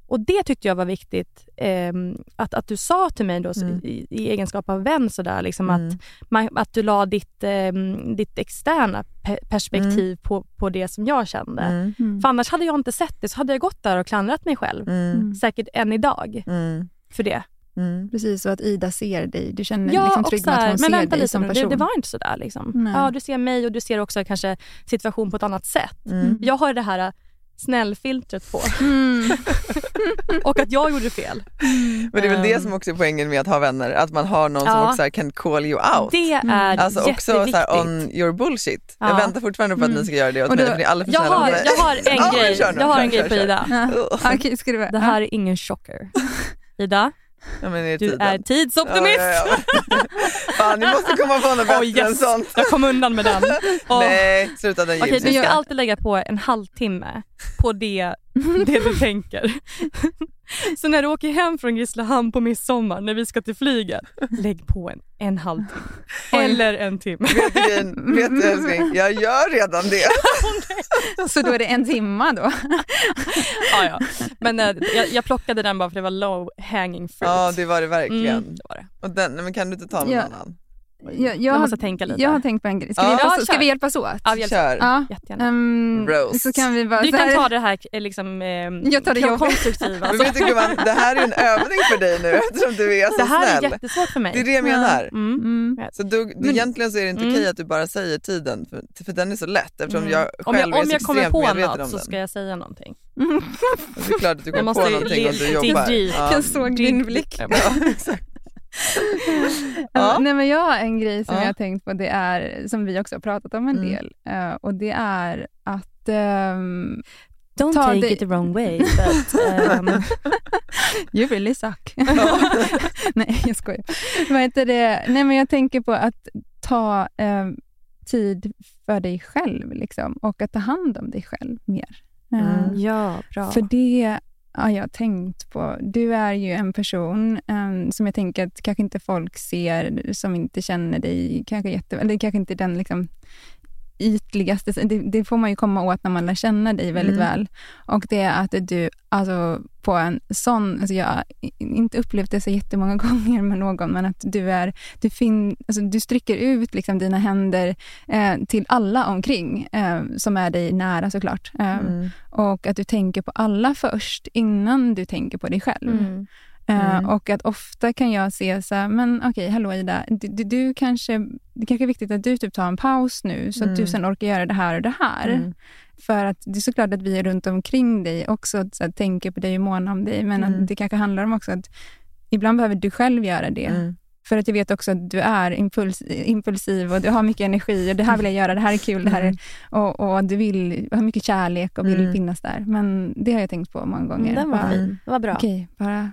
Mm. Och det tyckte jag var viktigt ehm, att, att du sa till mig då, så Mm. i, i egenskap av vän sådär, liksom Mm. att, man, att du la ditt, ehm, ditt externa pe- perspektiv på, på det som jag kände. Mm. Mm. För annars hade jag inte sett det så hade jag gått där och klandrat mig själv. Mm. Säkert än idag Mm. för det. Mm. Precis, så att Ida ser dig. Du känner Ja, liksom och trygg så med att hon men ser vänta dig lite som nu, det, person. det var inte sådär. Liksom. Nej. Ja, du ser mig och du ser också kanske situation på ett annat sätt. Mm. Jag har det här snällfiltret på Mm. <laughs> och att jag gjorde fel. Men det är väl det Ehm. som också är poängen med att ha vänner, att man har någon som Ja. också så här kan call you out. Det är Alltså också så här on your bullshit. Jag Ja. väntar fortfarande på att Mm. ni ska göra det åt Och mig, då- för ni är alla för jag, har, mig. jag har en Ja, grej, jag har kör, en grej kör, på. Ida. Ja. <laughs> Du Det här är ingen chocker. <laughs> Ida, Ja, är du är tidsoptimist. Ja, ja. <laughs> Fan, ni måste komma på något bättre Oh, yes. än sånt. Jag kom undan med den. <laughs> Åh. Nej, sluta den Okej, gills du ska alltid lägga på en halvtimme på det, <laughs> det du tänker. <laughs> Så när du åker hem från Grisslehamn på midsommar när vi ska till flyget, lägg på en, en halvtimme. Eller en timme. Vet du, grejen? vet du älskling, jag gör redan <laughs> det. Så då är det en timma då? Ja, ja. Men eh, jag, jag plockade den bara för det var low hanging fruit. Ja, det var det verkligen. Mm, det var det. Och den, men kan du inte ta någon Ja. annan? Jag, jag, Jag har, måste tänka lite. jag har tänkt på en grej. Ska, Ja. vi, hjälpas, Ja, ska kör. vi hjälpas åt? Ja, vi hjälps åt. Ja. Jättegärna. ehm, Roast. så kan vi bara Du så kan ta det här eh, liksom, eh, Jag tar det konstruktiva. Men vet du gumman, det här är en övning för dig nu <laughs> eftersom du är så det här snäll. är jättesvårt för mig. Det är det jag menar. Mm. Mm. Så du, Men- egentligen så är det inte Mm. okej att du bara säger tiden, för, för den är så lätt eftersom Mm. jag om själv jag, om är jag så kommer extremt på något om så ska jag säga någonting. Och Det är klart att du Jag kommer på någonting om du jobbar. Jag såg din blick. <laughs> Ja. Nej, men jag har en grej som Ja. jag har tänkt på, det är, som vi också har pratat om en Mm. del. eh, och det är att... ehm, Don't Ta take det- it the wrong way. <laughs> But, um, <laughs> you really suck. Nej, jag skojar. Vad heter det? Nej, men jag tänker på att ta ehm, tid för dig själv liksom, och att ta hand om dig själv mer. Eh, Mm. ja, bra. För det ja, jag har tänkt på. Du är ju en person um, som jag tänker att kanske inte folk ser, som inte känner dig kanske jätte... Eller kanske inte den liksom ytligaste, det, det får man ju komma åt när man lär känna dig väldigt Mm. väl. Och det är att du, alltså på en sån, alltså jag har inte upplevt det så jättemånga <laughs> gånger med någon, men att du är, du, fin, alltså du sträcker ut liksom dina händer eh, till alla omkring, eh, som är dig nära såklart. Eh, Mm. Och att du tänker på alla först, innan du tänker på dig själv. Mm. Eh, Mm. och att ofta kan jag se så här, men okej, hallå Ida, du, du, du kanske, det kanske är viktigt att du typ tar en paus nu så att du Mm. sen orkar göra det här och det här. Mm. För att det är såklart att vi är runt omkring dig också så att, tänker på dig och månar om dig, men Mm. att det kanske handlar om också att ibland behöver du själv göra det. Mm. För att jag vet också att du är impuls, impulsiv och du har mycket energi och det här vill jag göra, det här är kul, det här är, och, och du vill ha mycket kärlek och vill Mm. finnas där. Men det har jag tänkt på många gånger. Den var Bara, fin. Det var bra. Okej, bara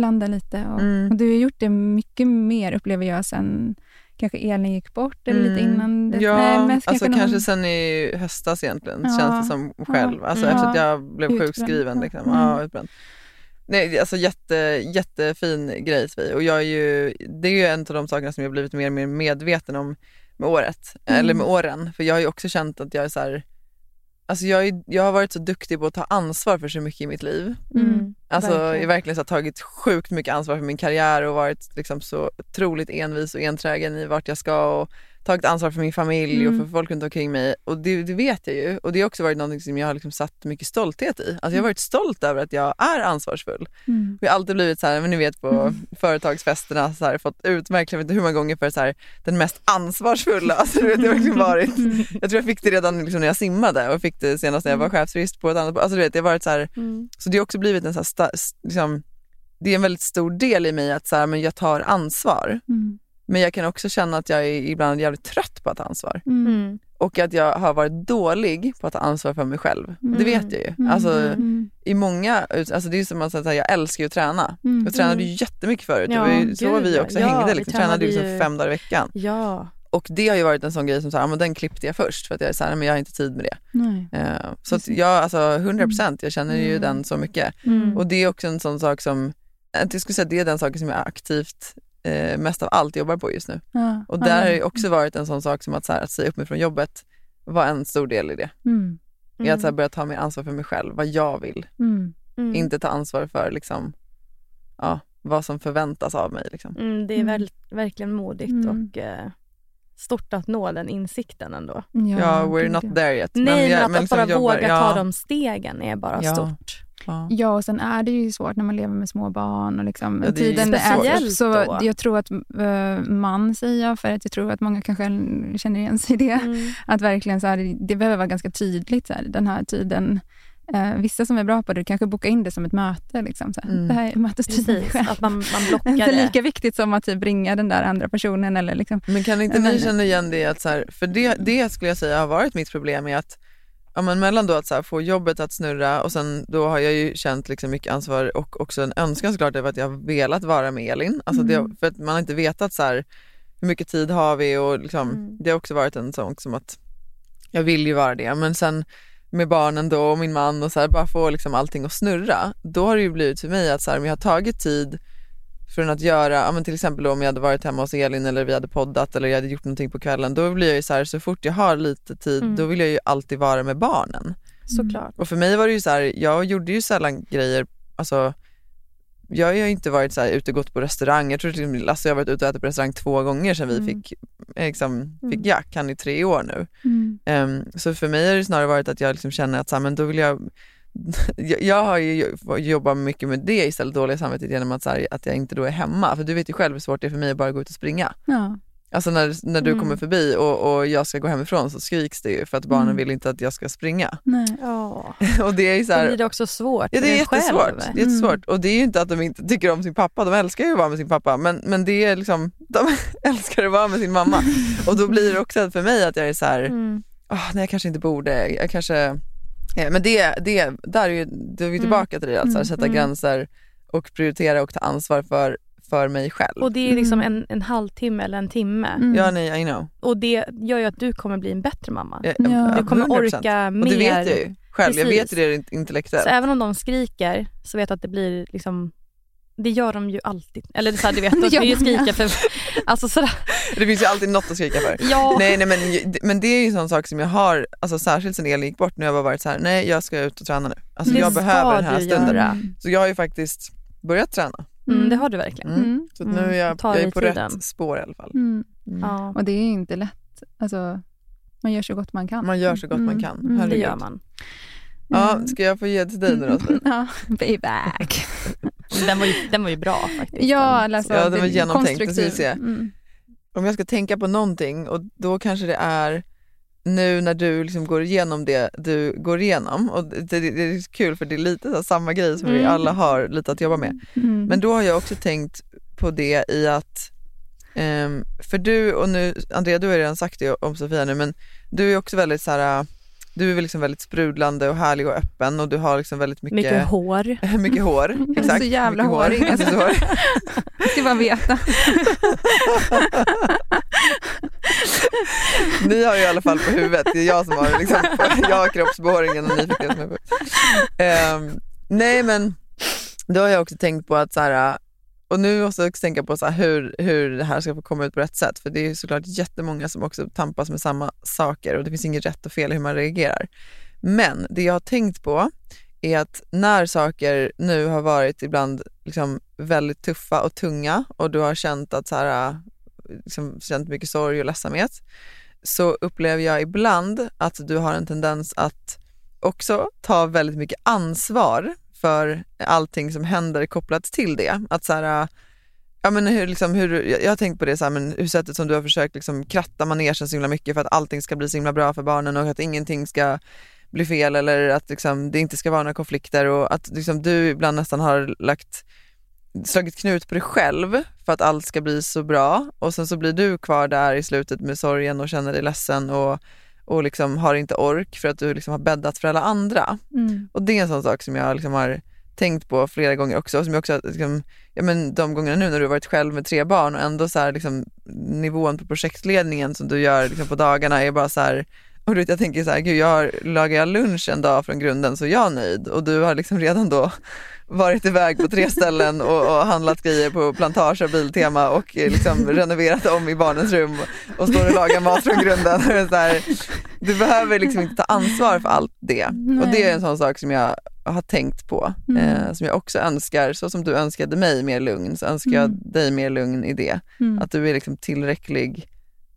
landa lite. Och, Mm. och du har gjort det mycket mer upplever jag sen kanske Elin gick bort eller lite Mm. innan. dess. Ja, Nej, alltså någon- kanske sen i höstas egentligen, Ja. känns det som själv. Alltså Ja. efter att jag blev Utbränd. sjukskriven. Liksom. Mm. Ja, utbränd. Nej, alltså jätte, jättefin grej Sofie. och jag är ju, det är ju en av de sakerna som jag blivit mer och mer medveten om med året, Mm. eller med åren. För jag har ju också känt att jag är så här, alltså jag, är, jag har varit så duktig på att ta ansvar för så mycket i mitt liv. Mm. Alltså Verkligen. jag har verkligen så tagit sjukt mycket ansvar för min karriär och varit liksom så otroligt envis och enträgen i vart jag ska och tagit ansvar för min familj Mm. och för folk runt omkring mig. Och det, det vet jag ju och det har också varit något som jag har liksom satt mycket stolthet i. Alltså jag har varit stolt över att jag är ansvarsfull. Mm. Vi har alltid blivit så här, men ni vet på företagsfesterna så här, fått utmärkt, jag vet inte hur många gånger för så här, den mest ansvarsfulla. <laughs> Alltså, det har verkligen varit. Jag tror jag fick det redan liksom, när jag simmade och fick det senast när jag var chefsjurist på ett annat Alltså du vet, det har varit så här, Mm. så det har också blivit en så här, liksom, det är en väldigt stor del i mig att så här, men jag tar ansvar. Mm. Men jag kan också känna att jag är ibland jävligt trött på att ta ansvar. Mm. Mm. Och att jag har varit dålig på att ta ansvar för mig själv. Det Mm. vet jag ju. Mm. Alltså, Mm. i många, alltså det är som att säga, jag älskar ju att träna. Mm. Jag tränade ju jättemycket förut. Ja, det var ju så vi också Ja, hängde. vi Liksom. Tränade ju liksom fem dagar i veckan. Ja. Och det har ju varit en sån grej som så här, men den klippte jag först för att jag är så här, men jag har inte tid med det. Nej. Eh, så att jag, alltså 100% jag känner ju Mm. den så mycket. Mm. Och det är också en sån sak som, jag skulle säga det är den saken som jag aktivt eh, mest av allt jobbar på just nu. Ja. Och Ja, där har men- ju också varit en sån sak som att, så här, att säga upp mig från jobbet var en stor del i det. Mm. I att så här, börja ta mer ansvar för mig själv, vad jag vill. Mm. Mm. Inte ta ansvar för liksom, ja, vad som förväntas av mig. Liksom. Mm, det är Mm. väl, verkligen modigt Mm. och eh, stort att nå den insikten ändå. Ja, we're gud, not ja. there yet. Nej, men, jag- att, att liksom bara jobbar- våga ja, ta de stegen är bara Ja. stort. Ja. Ja, och sen är det ju svårt när man lever med små barn. Och liksom, Ja, det är tiden är så Speciellt då. Jag tror att uh, man säger jag, för att jag tror att många kanske känner igen sig i det. Mm. Att verkligen så här, det behöver vara ganska tydligt så här, den här tiden. Eh, vissa som är bra på det kanske boka in det som ett möte. Liksom, så här. Mm. Det här är mötestiden själv. att man, man blockar Inte det. lika viktigt som att typ ringa den där andra personen. Eller liksom. Men kan inte ni känna igen det? Att så här, för det, det skulle jag säga har varit mitt problem är att ja, men mellan då att så här, få jobbet att snurra och sen då har jag ju känt liksom mycket ansvar och också en önskan såklart över att jag har velat vara med Elin. Alltså Mm. det, för att man har inte vetat så här, hur mycket tid har vi och liksom, Mm. det har också varit en sån som att jag vill ju vara det men sen med barnen då och min man och så här, bara få liksom allting att snurra. Då har det ju blivit för mig att så här, om jag har tagit tid från att göra, ja, men till exempel om jag hade varit hemma hos Elin eller vi hade poddat eller jag hade gjort någonting på kvällen, då blir jag ju så här, så fort jag har lite tid, Mm. då vill jag ju alltid vara med barnen. Såklart. Och för mig var det ju så här, jag gjorde ju sällan grejer, alltså jag har ju inte varit så här ute och gått på restaurang, jag tror att Lasse har varit ute och ätit på restaurang två gånger sedan vi Mm. fick, eh, liksom, Mm. fick Jack, han är tre år nu. Mm. Ehm, så för mig har det snarare varit att jag liksom känner att så här, men då vill jag <laughs> jag har ju jobbat mycket med det istället, dåliga samvetet genom att, så här, att jag inte då är hemma. För du vet ju själv hur svårt det är för mig att bara gå ut och springa. Ja. Alltså när, när du Mm. kommer förbi och, och jag ska gå hemifrån så skriks det ju för att barnen Mm. vill inte att jag ska springa. Nej. <laughs> Och det är ju så Då här, blir det också svårt Ja det är en själv. jättesvårt. Det är jättesvårt. Och det är ju inte att de inte tycker om sin pappa, de älskar ju att vara med sin pappa men, men det är liksom, de <laughs> älskar att vara med sin mamma. Och då blir det också för mig att jag är så här, Mm. "Åh, nej jag kanske inte borde, jag kanske, eh, men det, det där är ju, då är vi Mm. tillbaka till det, alltså, Mm. sätta Mm. gränser och prioritera och ta ansvar för, för mig själv. Och det är liksom Mm. en, en halvtimme eller en timme. Mm. Ja nej I know. Och det gör ju att du kommer bli en bättre mamma. Ja, Ja. Du kommer 100%. orka mer. Och det vet jag ju själv, jag Precis. vet ju det intellektuellt. Så även om de skriker så vet jag att det blir liksom det gör de ju alltid. Eller så här, du vet, <laughs> de, ja. skrika för Alltså sådär. Det finns ju alltid något att skrika för. Ja. Nej, nej, men, men det är ju en sån sak som jag har, alltså, särskilt sen Elin gick bort, nu har jag bara varit så här: nej jag ska ut och träna nu. Alltså, Det jag behöver den här stunden. göra. Så jag har ju faktiskt börjat träna. Mm, det har du verkligen. Mm. Så att nu är jag, Ta jag är på tiden. rätt spår i alla fall. Mm. Ja. Och det är inte lätt. Alltså, man gör så gott man kan. Man gör så gott man Mm. kan. Mm. Det Herregud. gör man. Ja, ska jag få ge till dig nu då? <laughs> Ja, payback. Den var ju, den var ju bra faktiskt. ja, alltså, Ja, det var genomtänkt. Det ska vi se. Mm. Om jag ska tänka på någonting och då kanske det är nu när du liksom går igenom det du går igenom och det, det, det är kul för det är lite så här samma grej som vi Mm. alla har lite att jobba med. Mm. Men då har jag också tänkt på det i att, ehm, för du och nu, Andrea du har ju redan sagt det om Sofia nu men du är också väldigt så här. Du är liksom väldigt sprudlande och härlig och öppen och du har liksom väldigt mycket, Mycket hår. <laughs> mycket hår. <laughs> Exakt. så jävla mycket hårig. Hår. Alltså, så hår. Jag <laughs> ska bara veta. Ni har ju i alla fall på huvudet, det är jag som har, liksom, jag har kroppsbehåringen och ni fick det som är på Ehm, Nej men då har jag också tänkt på att så här, och nu måste jag också tänka på så här, hur, hur det här ska få komma ut på rätt sätt för det är ju såklart jättemånga som också tampas med samma saker och det finns inget rätt och fel i hur man reagerar. Men det jag har tänkt på är att när saker nu har varit ibland liksom väldigt tuffa och tunga och du har känt att så här, liksom, känt mycket sorg och ledsamhet så upplever jag ibland att du har en tendens att också ta väldigt mycket ansvar för allting som händer kopplat till det. Att så här, äh, ja, men hur, liksom, hur, jag har tänkt på det, så här, men hur sättet som du har försökt liksom, kratta manegen så himla mycket för att allting ska bli så himla bra för barnen och att ingenting ska bli fel eller att liksom, det inte ska vara några konflikter och att liksom, du ibland nästan har lagt slagit knut på dig själv för att allt ska bli så bra och sen så blir du kvar där i slutet med sorgen och känner dig ledsen och, och liksom har inte ork för att du liksom har bäddat för alla andra. Mm. Och det är en sån sak som jag liksom har tänkt på flera gånger också. och Som jag också liksom, ja men de gångerna nu när du har varit själv med tre barn och ändå så här, liksom, nivån på projektledningen som du gör liksom, på dagarna är bara så här och du vet, jag tänker så här, gud jag har, lagar jag lunch en dag från grunden så är jag nöjd och du har liksom redan då varit iväg på tre ställen och, och handlat grejer på Plantage och Biltema och eh, liksom renoverat om i barnens rum och står och lagar mat från grunden. Så här, du behöver liksom inte ta ansvar för allt det. Och det är en sån sak som jag har tänkt på, Mm. eh, som jag också önskar, så som du önskade mig mer lugn, så önskar jag Mm. dig mer lugn i det. Mm. Att du är liksom tillräcklig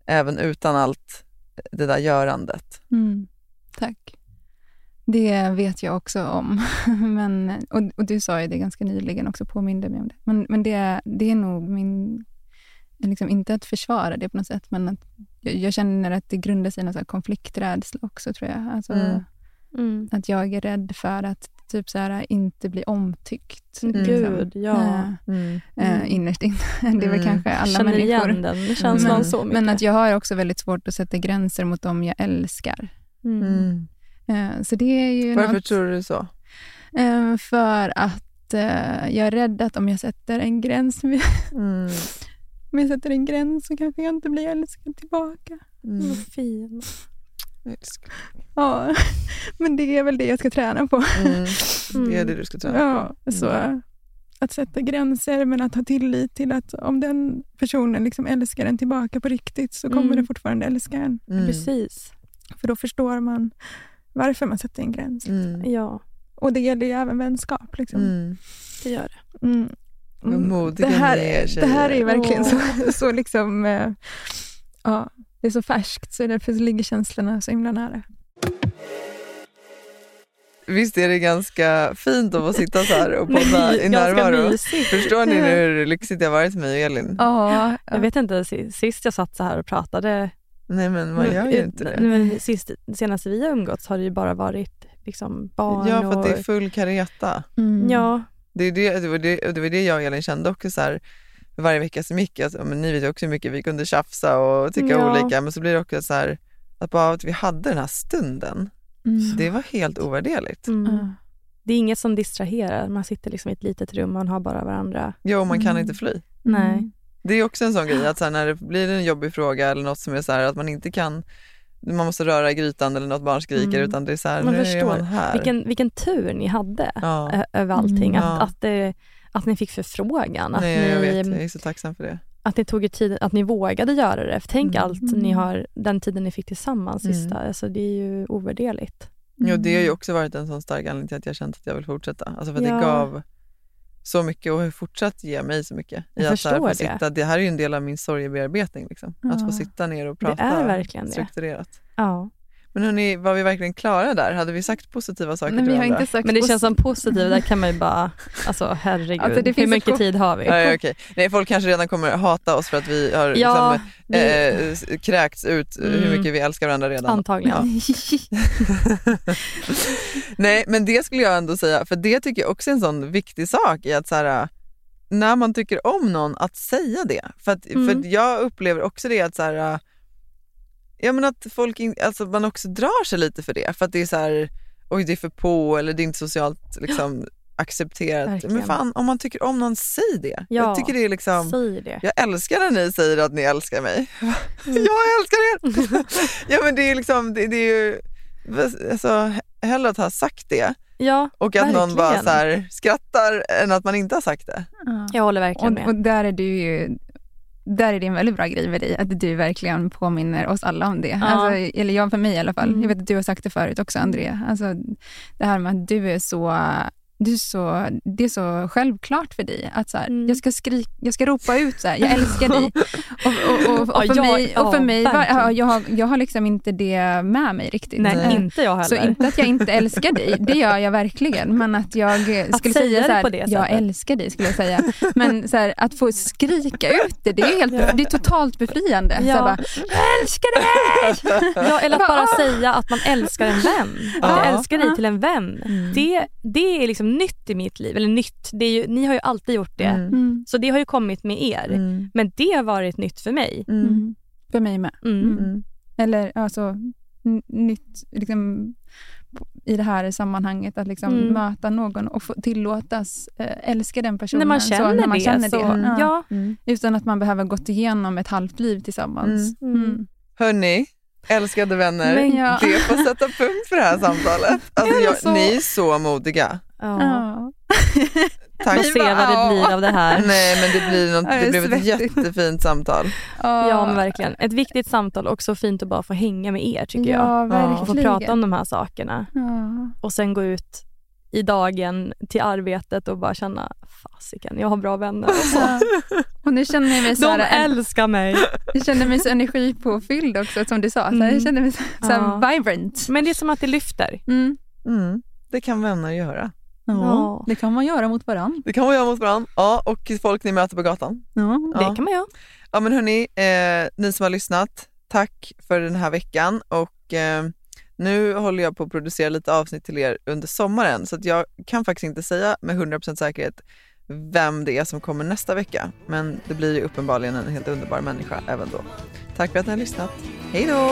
även utan allt det där görandet. Mm. Tack. Det vet jag också om. <laughs> men, och, och du sa ju det ganska nyligen också, påminde mig om det. Men, men det, det är nog min... Liksom inte att försvara det på något sätt, men att jag, jag känner att det grundar sig i någon konflikträdsla också, tror jag. Alltså, Mm. Mm. Att jag är rädd för att typ så här, inte bli omtyckt. Mm. liksom. Gud, ja. Mm. Eh, innerst inne. <laughs> Det är väl Mm. kanske alla Känner människor. igen den känslan men, så mycket. men att jag har också väldigt svårt att sätta gränser mot dem jag älskar. Mm. Mm. Eh, Så det är ju Varför något, tror du så? eh, För att eh, jag är rädd att om jag sätter en gräns <laughs> Mm. om jag sätter en gräns så kanske jag inte blir älskad tillbaka. Mm. Vad fin. Ja, <laughs> men det är väl det jag ska träna på. Mm. <laughs> Det är det du ska träna på. Ja, så att sätta gränser men att ha tillit till att om den personen liksom älskar en tillbaka på riktigt så kommer Mm. den fortfarande älska en. Mm. Precis. För då förstår man varför man sätter en gräns. Mm. Ja, Och det gäller ju även vänskap. Liksom. Mm. det gör det. Mm. Vad modiga det, här, ni är, det här är tjejer. verkligen Åh. så, så liksom, eh, ja, det är så färskt så därför ligger känslorna så himla nära. Visst är det ganska fint att få sitta så här och <laughs> podda i närvaro? mysigt. Förstår ni nu hur lyxigt det har varit för mig och Elin? Ja, Jag vet inte, si- sist jag satt så här och pratade, Nej men man gör ju inte det. Men sist, senast vi har umgåtts har det ju bara varit liksom barn Ja för att och... det är full kareta. Mm. Ja, Det, är det, det, var det, det var det jag och Elin kände också så här, varje vecka som gick. Alltså, men ni vet ju också hur mycket vi kunde tjafsa och tycka Ja. olika men så blir det också så här, att bara att vi hade den här stunden, Mm. det var helt ovärderligt. mm. Ja. det är inget som distraherar. Man sitter liksom i ett litet rum och man har bara varandra. Jo man kan Mm. inte fly. Nej. Det är också en sån grej att så här, när det blir en jobbig fråga eller något som är så här, att man inte kan man måste röra i grytan eller något barn skriker Mm. utan det är så här, Man nu är förstår. man här. Vilken, vilken tur ni hade Ja. över allting. Mm. Att, Ja. att, det, att ni fick förfrågan. Att Nej, jag ni, vet, jag är så tacksam för det. att det tog er tid, att ni vågade göra det. För tänk Mm. allt ni har, den tiden ni fick tillsammans Mm. sista. Alltså, det är ju ovärderligt. Ja, det har ju också varit en sån stark anledning till att jag känt att jag vill fortsätta. Alltså för att Ja. det gav så mycket och har fortsatt ge mig så mycket. Jag att här förstår det. Sitta, det här är ju en del av min sorgebearbetning. Liksom. Att Ja. få sitta ner och Det prata är verkligen det. strukturerat. Ja. Men hörni, var vi verkligen klara där? Hade vi sagt positiva saker Nej, vi har inte sagt Men det känns som positivt, där kan man ju bara, alltså herregud, Alltså, det hur finns mycket tid har vi? Nej, okej. Nej, folk kanske redan kommer hata oss för att vi har Ja, liksom, vi- eh, kräkts ut hur Mm. mycket vi älskar varandra redan. Antagligen. <laughs> Nej, men det skulle jag ändå säga, för det tycker jag också är en sån viktig sak i att så här, när man tycker om någon, att säga det. För, att, Mm. för jag upplever också det att, så här, ja, men att folk in, alltså man också drar sig lite för det. För att det är så här, oj det är för på eller det är inte socialt liksom, accepterat. Verkligen. Men fan, om man tycker om någon, säg det. Ja, jag tycker det är liksom, Säg det. jag älskar när ni säger att ni älskar mig. <laughs> jag älskar er! <laughs> ja men det är liksom, det, det är ju, alltså, hellre att ha sagt det Ja, och att någon bara verkligen. så här, skrattar än att man inte har sagt det. Ja. Jag håller verkligen Och, med. och där är du ju där är det en väldigt bra grej med dig, att du verkligen påminner oss alla om det. Ja. Alltså, eller jag för mig i alla fall. Mm. Jag vet att du har sagt det förut också, Andrea. Alltså, det här med att du är så du är så, det är så självklart för dig att så här, Mm. jag, ska skrik, jag ska ropa ut så här, jag älskar dig. <laughs> Och, och, och, och, Ja, för mig, och för ja, mig var, verkligen. ja, jag, har, jag har liksom inte det med mig riktigt. Nej, Eh, inte jag Så heller. inte att jag inte älskar dig, <laughs> det gör jag verkligen. Men att jag eh, Att skulle säga säga det så här, det jag älskar dig skulle jag säga. Men så här, att få skrika ut det, det är, helt, Ja. det är totalt befriande. Så bara, jag älskar dig! <laughs> Ja, eller att bara Ah! säga att man älskar en vän. Att Ja. jag älskar dig till en vän. Mm. Det, det är liksom nytt i mitt liv. Eller nytt, det är ju, ni har ju alltid gjort det. Mm. Mm. Så det har ju kommit med er. Mm. Men det har varit nytt för mig. Mm. Mm. För mig med. Mm. Mm. Eller alltså, nytt liksom, i det här sammanhanget, att liksom Mm. möta någon och få tillåtas äh, älska den personen. När man så, känner när man det. känner så, det. Ja. ja. Mm. Utan att man behöver gått igenom ett halvt liv tillsammans. Mm. Mm. Hörni, älskade vänner, Men ja. det får sätta punkt för det här samtalet. <laughs> Alltså, jag, så? Ni är så modiga. Ja. Tack. Vi får se vad det blir av det här. <laughs> Nej men det, blir något, det blev ett jättefint samtal. Ja men verkligen. Ett viktigt samtal och så fint att bara få hänga med er tycker jag. Ja, verkligen. Och få prata om de här sakerna. Ja. Och sen gå ut i dagen till arbetet och bara känna fasiken, jag har bra vänner. Ja. Och nu känner jag mig så, De här, älskar mig. jag känner mig så energipåfylld också som du sa. Så här, Mm. Jag känner mig så, så här Ja. vibrant. Men det är som att det lyfter. Mm. Mm, det kan vänner göra. Ja. Det kan man göra mot varandra. Det kan man göra mot varandra. Ja, och folk ni möter på gatan. Ja. Ja. Det kan man göra. Ja men hörni, eh, ni som har lyssnat, tack för den här veckan och eh, nu håller jag på att producera lite avsnitt till er under sommaren så att jag kan faktiskt inte säga med 100% säkerhet vem det är som kommer nästa vecka. Men det blir ju uppenbarligen en helt underbar människa även då. Tack för att ni har lyssnat. Hej då!